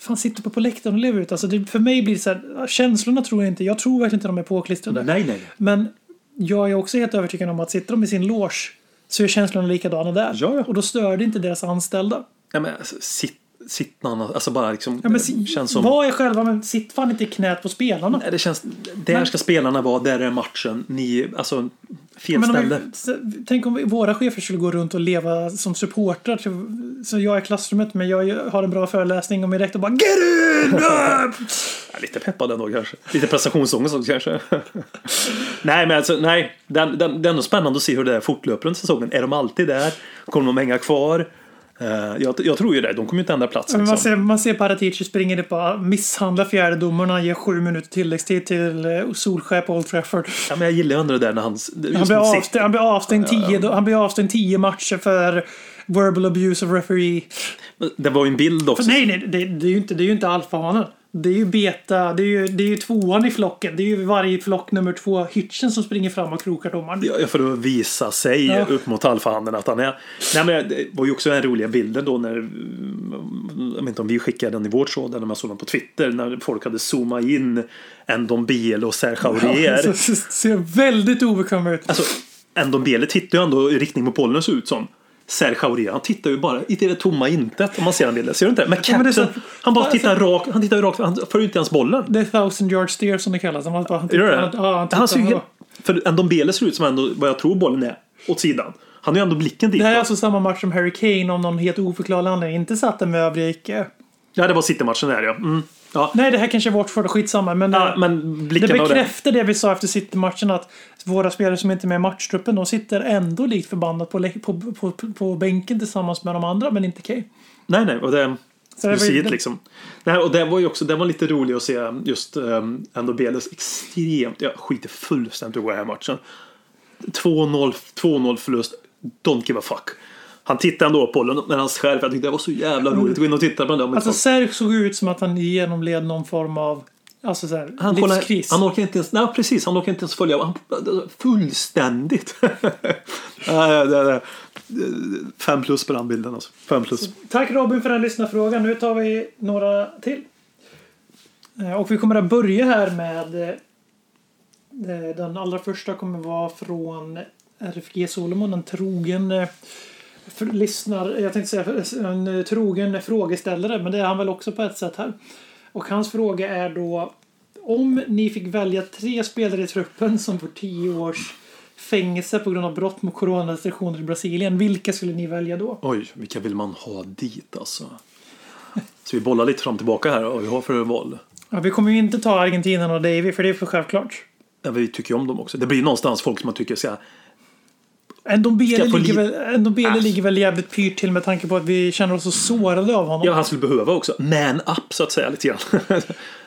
Fan sitter på, på läktaren och lever ut. Alltså det, för mig blir det så här, känslorna tror jag inte. Jag tror verkligen inte de är påklistrade. Nej, nej. Men jag är också helt övertygad om att sitter de i sin loge så är känslorna likadana där. Ja, ja. Och då stör det inte deras anställda. Ja, men, alltså, sitt, sitt någon, alltså bara liksom... Ja, men, det känns som... Var är själva, men sitt fan inte i knät på spelarna. Nej, det känns... Där ska spelarna vara, där är matchen. Ni, alltså... Fel Men ställe. vi, tänk om våra chefer skulle gå runt och leva som supportrar. Så jag är i klassrummet men jag har en bra föreläsning och min rektor bara Get in! *laughs* Ja, lite peppad ändå kanske. Lite prestationsångest också kanske. *laughs* nej, men alltså, nej. Den, den, det är ändå spännande att se hur det är fortlöper under säsongen. Är de alltid där? Kommer de hänga kvar? Eh, jag, jag tror ju det. De kommer ju inte ändra plats. Men man, Liksom. ser, man ser Paratici springa dit och misshandla fjärdedomarna, ger sju minuter tilläggstid till eh, Solskär på Old Trafford. Ja, men jag gillar ju ändå det där när han... Han blir, avstängd, han, blir avstängd tio, han blir avstängd tio matcher för verbal abuse of referee. Det var ju en bild också. Nej, nej, det, det, är ju inte, det är ju inte alfahanen. Det är ju beta, det är ju, det är ju tvåan i flocken. Det är ju varje flock nummer två, Hitchen, som springer fram och krokar domaren. Ja, för att visa sig Ja. upp mot alfahanden att han är... Nej, men det var ju också den roliga bilden då när... Jag vet inte om vi skickade den i vårt tråd eller om jag såg den på Twitter. När folk hade zoomat in Ndombele och Serge Aurier. Så, *laughs* så, ser väldigt obekväm ut. Alltså, Ndombele tittar ju ändå i riktning mot bollen ser ut som. Serge Aurier, han tittar ju bara i det tomma intet om man ser den bilden. Ser du inte? Men Ja, Captain, så- han bara alltså- tittar rakt, han tittar ju rakt, han får ju inte ens bollen. Det är thousand yard steer som det kallas. Han bara, han Gör det? han, ja, han han ser ju tittar- helt, för Ndombele ser ut som ändå vad jag tror bollen är, åt sidan. Han har ju ändå blicken dit. Det här är alltså samma match som Harry Kane om någon helt oförklarlig anledning inte satte med övriga icke. Ja, det var City-matchen där ja. Mm. Ja. Nej, det här kanske är Watford, skitsamma. Men, Ja, det, men det och det. bekräftar det vi sa efter City-matchen att våra spelare som inte är med i matchtruppen, de sitter ändå likt förbannat på, på, på, på, bänken tillsammans med de andra, men inte Kane. Nej, nej. Och det, Så det var ju- liksom. Nej, och det var ju också det var lite roligt att se just um, ändå Beles extremt, jag skiter fullständigt i den här matchen. 2-0 2-0 förlust. Don't give a fuck. Han tittade ändå på bollen med hans skärp. Jag tyckte det var så jävla roligt att gå in och titta på den där. Alltså Serge såg ut som att han genomled någon form av alltså så här, han, livskris. han orkar inte ens, nej precis, han orkar inte ens följa. Han, fullständigt. *laughs* fem plus på den bilden alltså. Fem plus. Tack Robin för den lyssnarfrågan. Nu tar vi några till. Eh, Och vi kommer att börja här med eh, den allra första kommer vara från RFG Solomon, en trogen eh, för, lyssnar, jag tänkte säga en eh, trogen frågeställare, men det är han väl också på ett sätt här. Och hans fråga är då om ni fick välja tre spelare i truppen som får tio års fängelse på grund av brott mot coronarestriktioner i Brasilien, vilka skulle ni välja då? Oj, vilka vill man ha dit alltså? Så vi bollar lite fram och tillbaka här vad vi har för val. Ja, vi kommer ju inte ta Argentina och Davy för det är för självklart. Ja, vi tycker ju om dem också. Det blir någonstans folk som man tycker ska... Ndombele ligger, li- väl, Ndombele Äh. ligger väl jävligt pyrt till med tanke på att vi känner oss så sårade av honom. Ja, han skulle behöva också. Man up så att säga lite grann. *laughs* lite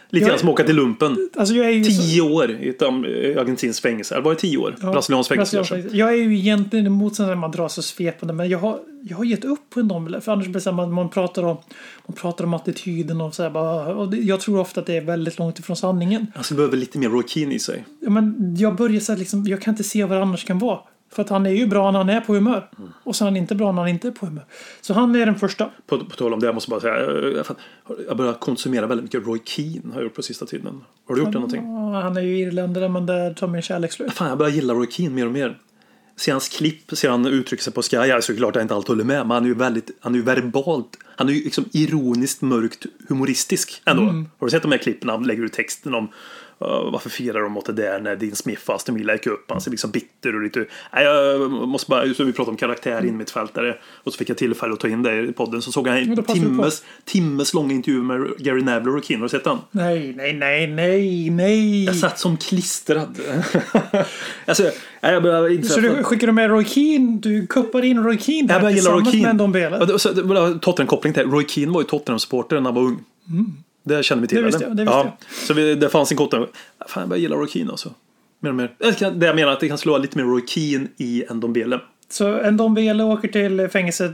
Jag- grann som åka till lumpen. Alltså Tio år i ett argentinskt fängelse. Eller var det tio år? Ja, Brasilianskt fängelse fängelse. Jag är ju egentligen emot sådana man drar så svepande men jag har, jag har gett upp på Ndombele. För annars blir det så man, man, pratar om, man pratar om attityden och så här, bara, och Jag tror ofta att det är väldigt långt ifrån sanningen. Han skulle behöva lite mer Roy Keane i sig. Ja, men jag börjar så här, liksom, jag kan inte se vad det annars kan vara. För att han är ju bra när han är på humör. Mm. Och så är han inte bra när han inte är på humör. Så han är den första. På, på tal om det, jag måste bara säga. Jag, jag börjar konsumera väldigt mycket Roy Keane har jag gjort på sista tiden. Har du gjort det någonting? Ja, han är ju irländare men där tar min kärlek slut. Fan, jag börjar gilla Roy Keane mer och mer. Ser hans klipp, ser han uttrycker sig på Sky. Är såklart jag inte alltid håller med, men han är ju väldigt, han är ju verbalt, han är ju liksom ironiskt mörkt humoristisk ändå. Har du sett de här klippen han lägger ut texten om "Ja, varför firar de mot det där när Dean Smith och Aston Villa gick upp? Han ser liksom bitter och lite... Nej, jag måste bara... Så vi pratade om karaktär in mittfältare. Och så fick jag tillfälle att ta in det i podden. Så såg jag Ja, en timmes, timmes lång intervju med Gary Neville och Keane. Har du sett den? Nej, nej, nej, nej, nej. Jag satt som klistrad. *laughs* alltså, jag började inte... Så du skickar du med Roy Keane? Du kuppar in Roy Keane Jag där börjar gilla Roy tillsammans Keane. med Ndombele? Det- det Tottenham-koppling till. Roy Keane var ju Tottenham-supporter när han var ung. Det kände vi till. Det visste jag, det visste ja. Så vi, det fanns en koppling. Fan, jag börjar gilla Roy Keane alltså. Mer och mer. Jag Det jag menar att det kan slå lite mer Roy Keane i Ndombele. Så Ndombele åker till fängelset.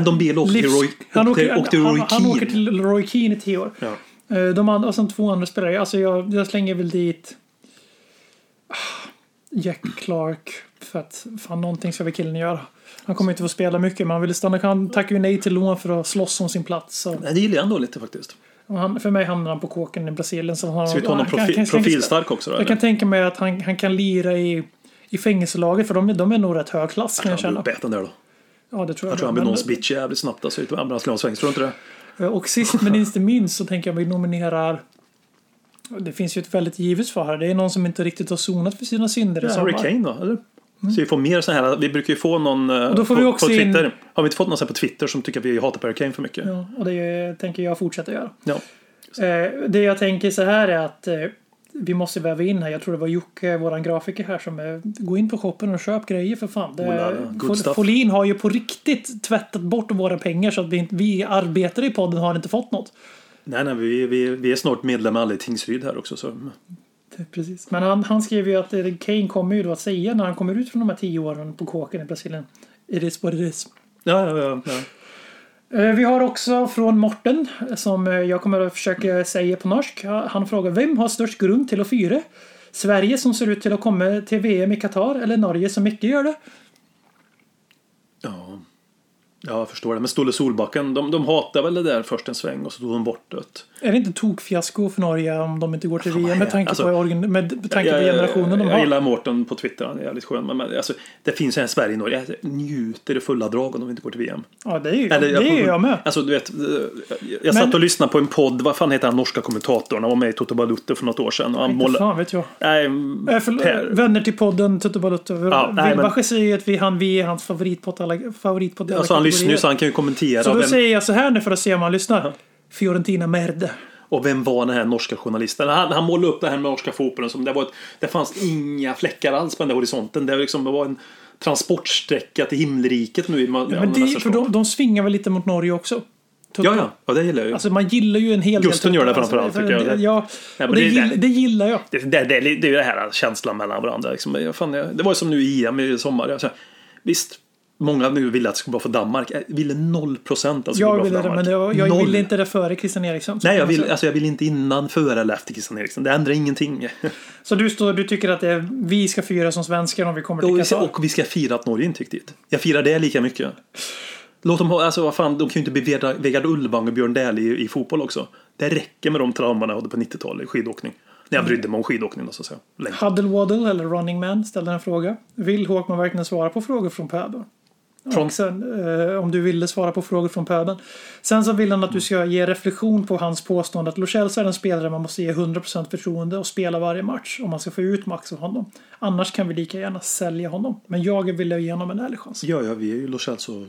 Ndombele åkte till Roy, han åker, åkte till Roy han åker Keane. till Roy Keane i tio år. Ja. Eh, De andra, och sen två andra spelare. Alltså jag, jag slänger väl dit ah, Jack Clark. För att fan någonting ska väl killen göra. Han kommer inte få spela mycket men han ville stanna. Han tackar ju nej till lån för att slåss om sin plats. Så Nej, det gillar jag ändå lite faktiskt. Och han, för mig hamnar han på kåken i Brasilien. Så han, Ska vi ta någon han kan- profi, kan- kan- profilstark också då? Jag kan tänka mig att han, han kan lira i, i fängelselaget för de, de är nog rätt hög klass kan jag Han blir känna. uppäten där då. Ja, det tror jag. Jag tror han blir någons bitch jävligt snabbt alltså. Han skulle ha sväng, tror du inte det? Och sist men inte minst så tänker jag vi nominerar det finns ju ett väldigt givet svar här. Det är någon som inte riktigt har sonat för sina synder i Ja, Harry. Kane då, eller? Så vi får mer så här, vi brukar ju få någon eh, då får på, vi också på in- Twitter. Har vi inte fått någon så här på Twitter som tycker att vi hatar Harry Kane för mycket? Ja, och det tänker jag fortsätta göra. Ja. Eh, det jag tänker så här är att eh, vi måste väva in här. Jag tror det var Jocke, våran grafiker här som eh, gå in på shoppen och köp grejer för fan. Det. Folin har ju på riktigt tvättat bort våra pengar så att vi, vi arbetare i podden har inte fått något. Nej, nej, vi, vi, vi är snart medlemmar alla i Tingsryd här också. Så. Precis. Men han, han skrev ju att Kane kommer ju då att säga när han kommer ut från de här tio åren på kåken i Brasilien. It is what it is. Ja, ja, ja. ja. Eh, Vi har också från Morten som eh, jag kommer att försöka säga på norsk. Han frågar vem har störst grund till att fira? Sverige som ser ut till att komma till VM i Qatar eller Norge som mycket gör det? ja. Ja, jag förstår det. Men Ståle Solbacken, de, de hatar väl det där först en sväng och så tog de bort det. Är det inte tokfiasko för Norge om de inte går till VM med tanke Alltså, på, med, med tanke på Jag- jag- generationen de Jag har? gillar Mårten på Twitter, han är jävligt skön. Men, alltså, det finns en Sverige-Norge. Jag njuter i fulla drag om de inte går till VM. Ja, det är ju Eller, det är jag med. Alltså, du vet, eh, jag satt Men- och lyssnade på en podd, vad fan heter han norska kommentatorn? Han var med i Toto Balutto för något år sedan. Och han Inte målade, fan vet jag. nej, Äh, för, Vänner till podden Tutto Balutto. Ja, Wilbacher säger ju att vi, han, vi är hans favoritpodd alla, alla alltså han lyssnar ju så han kan ju kommentera. Så då vem, säger jag så här nu för att se om han lyssnar. Fiorentina Merde. Och vem var den här norska journalisten? Han, han målade upp det här med norska fotbollen som det var ett, Det fanns inga fläckar alls på den där horisonten. Det, var liksom, det var en transportsträcka till himmelriket nu i ja, men det, för de, de svingar väl lite mot Norge också? Ja, ja, ja, det gillar jag ju. Alltså man gillar ju en hel Gusten del. gör det framförallt, Alltså, tycker jag. Ja, Ja, det, det är gill, det. det gillar jag. Det, det, det, det är ju det här känslan mellan varandra. Liksom. Fan, det var ju som nu i EM i sommar. Jag, så här, visst, många nu ville att det skulle vara för Danmark. Jag ville noll procent att det skulle Jag vara ville för det, Danmark. men jag, jag Noll. ville inte det före Christian Eriksson. Nej, jag kan man vill, säga. alltså, jag vill inte innan, före eller efter Christian Eriksen. Det ändrar ingenting. *laughs* Så du, står, du tycker att det vi ska fira som svenskar om vi kommer till Qatar? och vi ska fira att Norge inte gick dit. Jag firar det lika mycket. Låt dem ha, alltså vad fan, de kan ju inte bli Vegard- Ulvang och Björn Dählie i, i fotboll också. Det räcker med de trauman jag hade på 90-talet i skidåkning. När jag brydde mig om skidåkning då, så att säga. Huddle Waddle eller Running Man ställde en fråga. Vill Håkman verkligen svara på frågor från pöben? Från- sen, eh, om du ville svara på frågor från pöben. Sen så vill han att du ska ge reflektion på hans påstående att Lo Celso är en spelare man måste ge 100% förtroende och spela varje match om man ska få ut max av honom. Annars kan vi lika gärna sälja honom. Men jag vill ge honom en ärlig chans. Ja, ja, vi är ju Lo Celso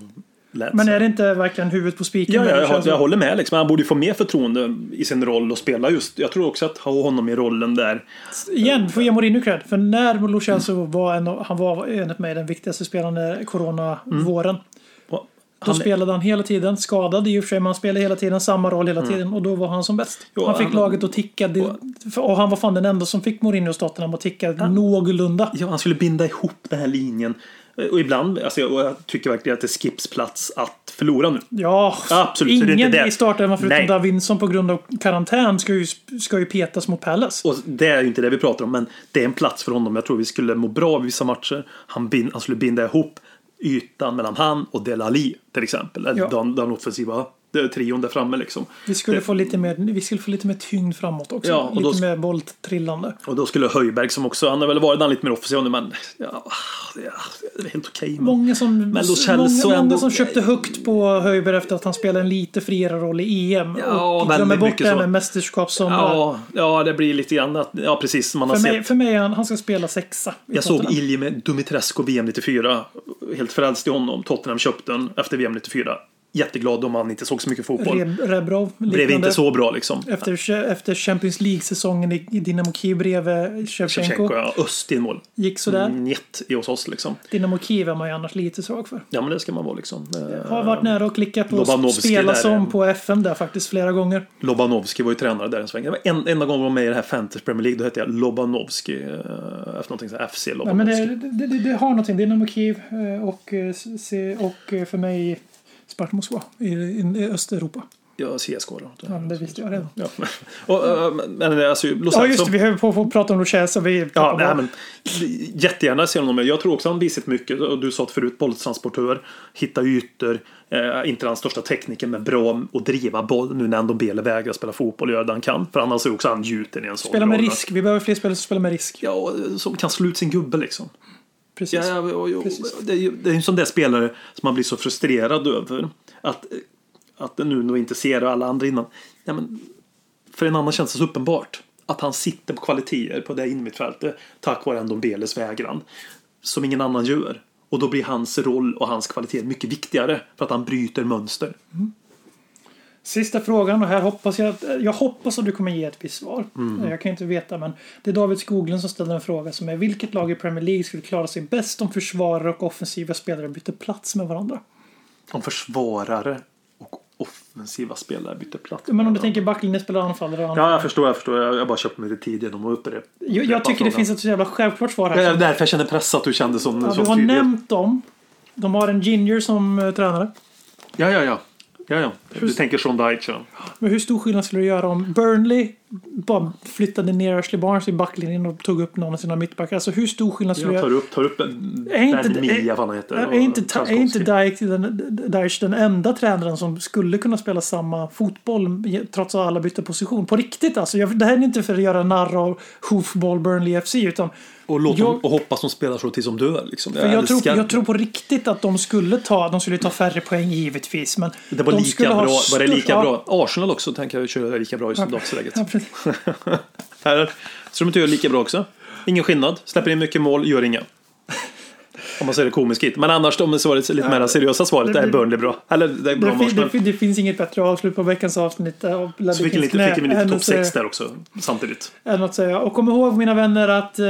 lads. Men är det inte verkligen huvudet på spiken? Ja, ja jag, Celso? jag håller med. Liksom. Han borde ju få mer förtroende i sin roll och spela just. Jag tror också att ha honom i rollen där. Igen, får ge Mourinho cred. För när Lo Celso var en, han var enligt mig den viktigaste spelaren under corona-våren. Och Då Han, spelade han hela tiden, skadad i och för sig, men han spelade hela tiden samma roll hela tiden och då var han som bäst. Mm. Jo, han fick han- laget att ticka det- och han var fan den enda som fick Mourinho och Tottenham att ticka någorlunda. ja, han skulle binda ihop den här linjen. Och ibland, alltså, jag, jag tycker verkligen att det är Skips plats att förlora nu. Ja, Absolut, så det är ingen i starten förutom Nej. Davinson på grund av karantän ska ju, ska ju petas mot Palace. Och det är ju inte det vi pratar om, men det är en plats för honom. Jag tror vi skulle må bra i vissa matcher. Han, bin, han skulle binda ihop ytan mellan han och Delali till exempel. Ja. den, den offensiva Det trion där framme liksom. Vi skulle, Det- få lite mer, vi skulle få lite mer tyngd framåt också. Ja, och lite då- mer bolltrillande. Och då skulle Höjberg som också, han har väl varit lite mer offensiv nu men ja, det är, det är helt okej. men- Många som, Men då känns många, många ändå- som köpte högt på Höjberg efter att han spelade en lite friare roll i EM. Ja, och glömmer bort det här så. med mästerskapssomrar. Ja, ja, det blir lite grann att, ja precis, man har för, sett. mig, för mig är han, han ska spela sexa. Jag såg. Ilje med Dumitrescu VM 94. Helt frälst i honom. Tottenham köpte den efter VM 94. Jätteglad om han inte såg så mycket fotboll. Reb, Rebrov. Blev liknande. inte så bra liksom. Efter, efter Champions League-säsongen i Dynamo Kiev bredvid Shevchenko. Ja. Öst i mål. Gick sådär. Njet i hos oss liksom. Dynamo Kiev är man ju annars lite svag för. Ja men det ska man vara liksom. Eh, Har varit nära och klickat på att Lobanovski spela som eh, på FM där faktiskt flera gånger. Lobanovski var ju tränare där en sväng. Det var en enda gång jag var med i det här Fantasy Premier League. Då hette jag Lobanovski. eh, Efter någonting så här FC Ja, men Lobanovski. det, det, det, det har någonting. Dynamo Kiev eh, och, eh, och eh, för mig Sparta Moskva i, i, Östeuropa. Ja, CSK då. Ja, det visste jag redan. Ja. Och, eh, men alltså, Lo Ja, just det. Vi höll på att prata om Luchesa. Vi Ja, nej, men jättegärna se honom med. Jag tror också han visat mycket. Och du sa förut, bolltransportör, hitta ytor. Eh, inte den största tekniken, men bra att driva boll nu när ändå Bele vägrar spela fotboll och göra det han kan. För annars är också han gjuten i en sån Spela med roll. risk. Vi behöver fler spelare som spelar med risk. Ja, och som kan slå ut sin gubbe liksom. Precis. Ja, ja, och, Precis. det är en sån där spelare som man blir så frustrerad över. Att, att nu nog inte ser alla andra innan. Ja, men, för en annan känns det så uppenbart. Att han sitter på kvaliteter på det innermittfältet tack vare ändå Beles vägran. Som ingen annan gör. Och då blir hans roll och hans kvalitet mycket viktigare för att han bryter mönster. Sista frågan och här hoppas jag jag hoppas att du kommer ge ett visst svar. Mm. Jag kan inte veta men det är David Skoglund som ställer en fråga som är vilket lag i Premier League skulle klara sig bäst om försvarare och offensiva spelare byter plats med varandra? Om försvarare och offensiva spelare byter plats. Men om du tänker backlinje spelar anfallare. Ja, jag förstår, jag förstår. Jag, bara köpte mig lite tid genom att upprepa. jag, jag tycker det finns ett så jävla självklart svar här. Det är därför jag kände press att du kände som, Ja, som du har tydlig. nämnt dem. De har en Ginger som uh, tränare. Ja, ja, ja. Ja, ja. Du tänker Sean Dyche. Ja. Men hur stor skillnad skulle du göra om Burnley bara flyttade ner Ashley Barnes i backlinjen och tog upp någon av sina mittbackar? Alltså hur stor skillnad skulle du Jag göra? tar upp, tar upp en Är inte- Mia, vad han heter. Är inte, är inte. Dyche den, Dyche den enda tränaren som skulle kunna spela samma fotboll trots att alla bytte position? På riktigt alltså. Jag, det här är inte för att göra narr av Hoofball Burnley FC utan Och, låt Jag- dem, och hoppas de spelar så tills de dör. Liksom. för jag, tror, jag tror på riktigt att de skulle ta, de skulle ta färre poäng givetvis men det var de lika bra. ha Var det lika ja, bra? Arsenal också tänker jag köra lika bra i dagsläget. Ja. *laughs* Här, så de inte gör lika bra också. Ingen skillnad. Släpper in mycket mål, gör inga. Om man säger det komiskt. Men annars om det svaret lite mer seriösa svaret det är Burnley bra. Eller det är bra Det, Arsenal. det, det finns inget bättre avslut på veckans avsnitt av Så fick vi lite, fick lite topp 6 där också samtidigt. Än att säga. Och kom ihåg mina vänner att eh,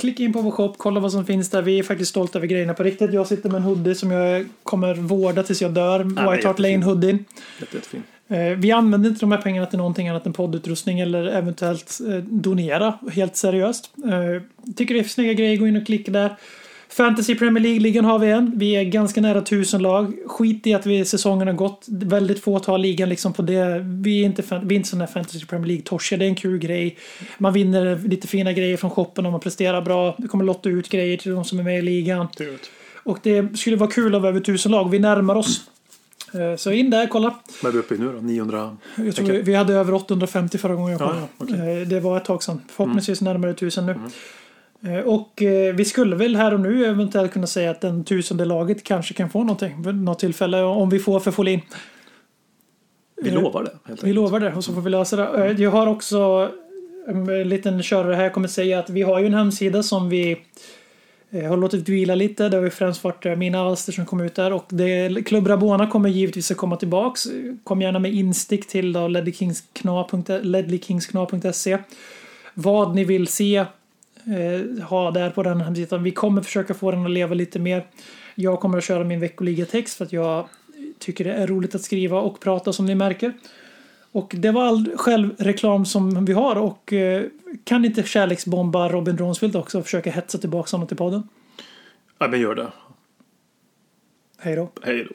klicka in på vår shop, kolla vad som finns där. Vi är faktiskt stolta över grejerna på riktigt. Jag sitter med en hoodie som jag kommer vårda tills jag dör. men White Hart jättefin. Lane hoodien. Jätte, jättefin. Eh, vi använder inte de här pengarna till någonting annat än poddutrustning eller eventuellt eh, donera helt seriöst. Eh, tycker det är snygga grejer, gå in och klicka där. Fantasy Premier League-ligan har vi en. Vi är ganska nära tusen lag. Skit i att vi säsongen har gått. Väldigt få tar ligan liksom på det. Vi är inte, vi är inte sådana Fantasy Premier League-torska. Det är en kul grej. Man vinner lite fina grejer från shoppen om man presterar bra. Det kommer lotta ut grejer till de som är med i ligan. Och det skulle vara kul att ha över tusen lag. Vi närmar oss. Eh, Så in där, kolla. Vad är vi uppe i nu då? 900? Jag tror Okej. vi hade över 850 förra gången jag Ja, kollade. ja. Mm. Eh, Det var ett tag sedan. Förhoppningsvis närmare 1000 nu. Eh, Och eh, vi skulle väl här och nu eventuellt kunna säga att den tusende laget kanske kan få någonting. vid Något tillfälle om vi får för Folin. Vi Eh, lovar det. Vi enkelt. lovar det och så får vi lösa det. Eh, Jag har också en liten körare här. Jag kommer säga att vi har ju en hemsida som vi eh, har låtit vila lite. Det har ju främst varit eh, mina alster som kom ut där. Och det, Klubb Rabona kommer givetvis att komma tillbaks. Kom gärna med instick till då ledleykingskna.se Vad ni vill se eh, ha där på den hemsidan. Vi kommer försöka få den att leva lite mer. Jag kommer att köra min veckoliga-text för att jag tycker det är roligt att skriva och prata som ni märker. Och det var all självreklam som vi har och eh, kan inte kärleksbomba Robin Dronsfield också och försöka hetsa tillbaka honom till podden? Ja, men gör det. Hej då. Hej då.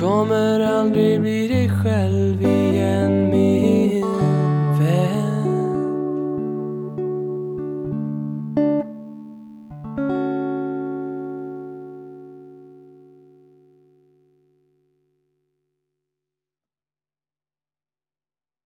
kommer aldrig bli dig själv igen.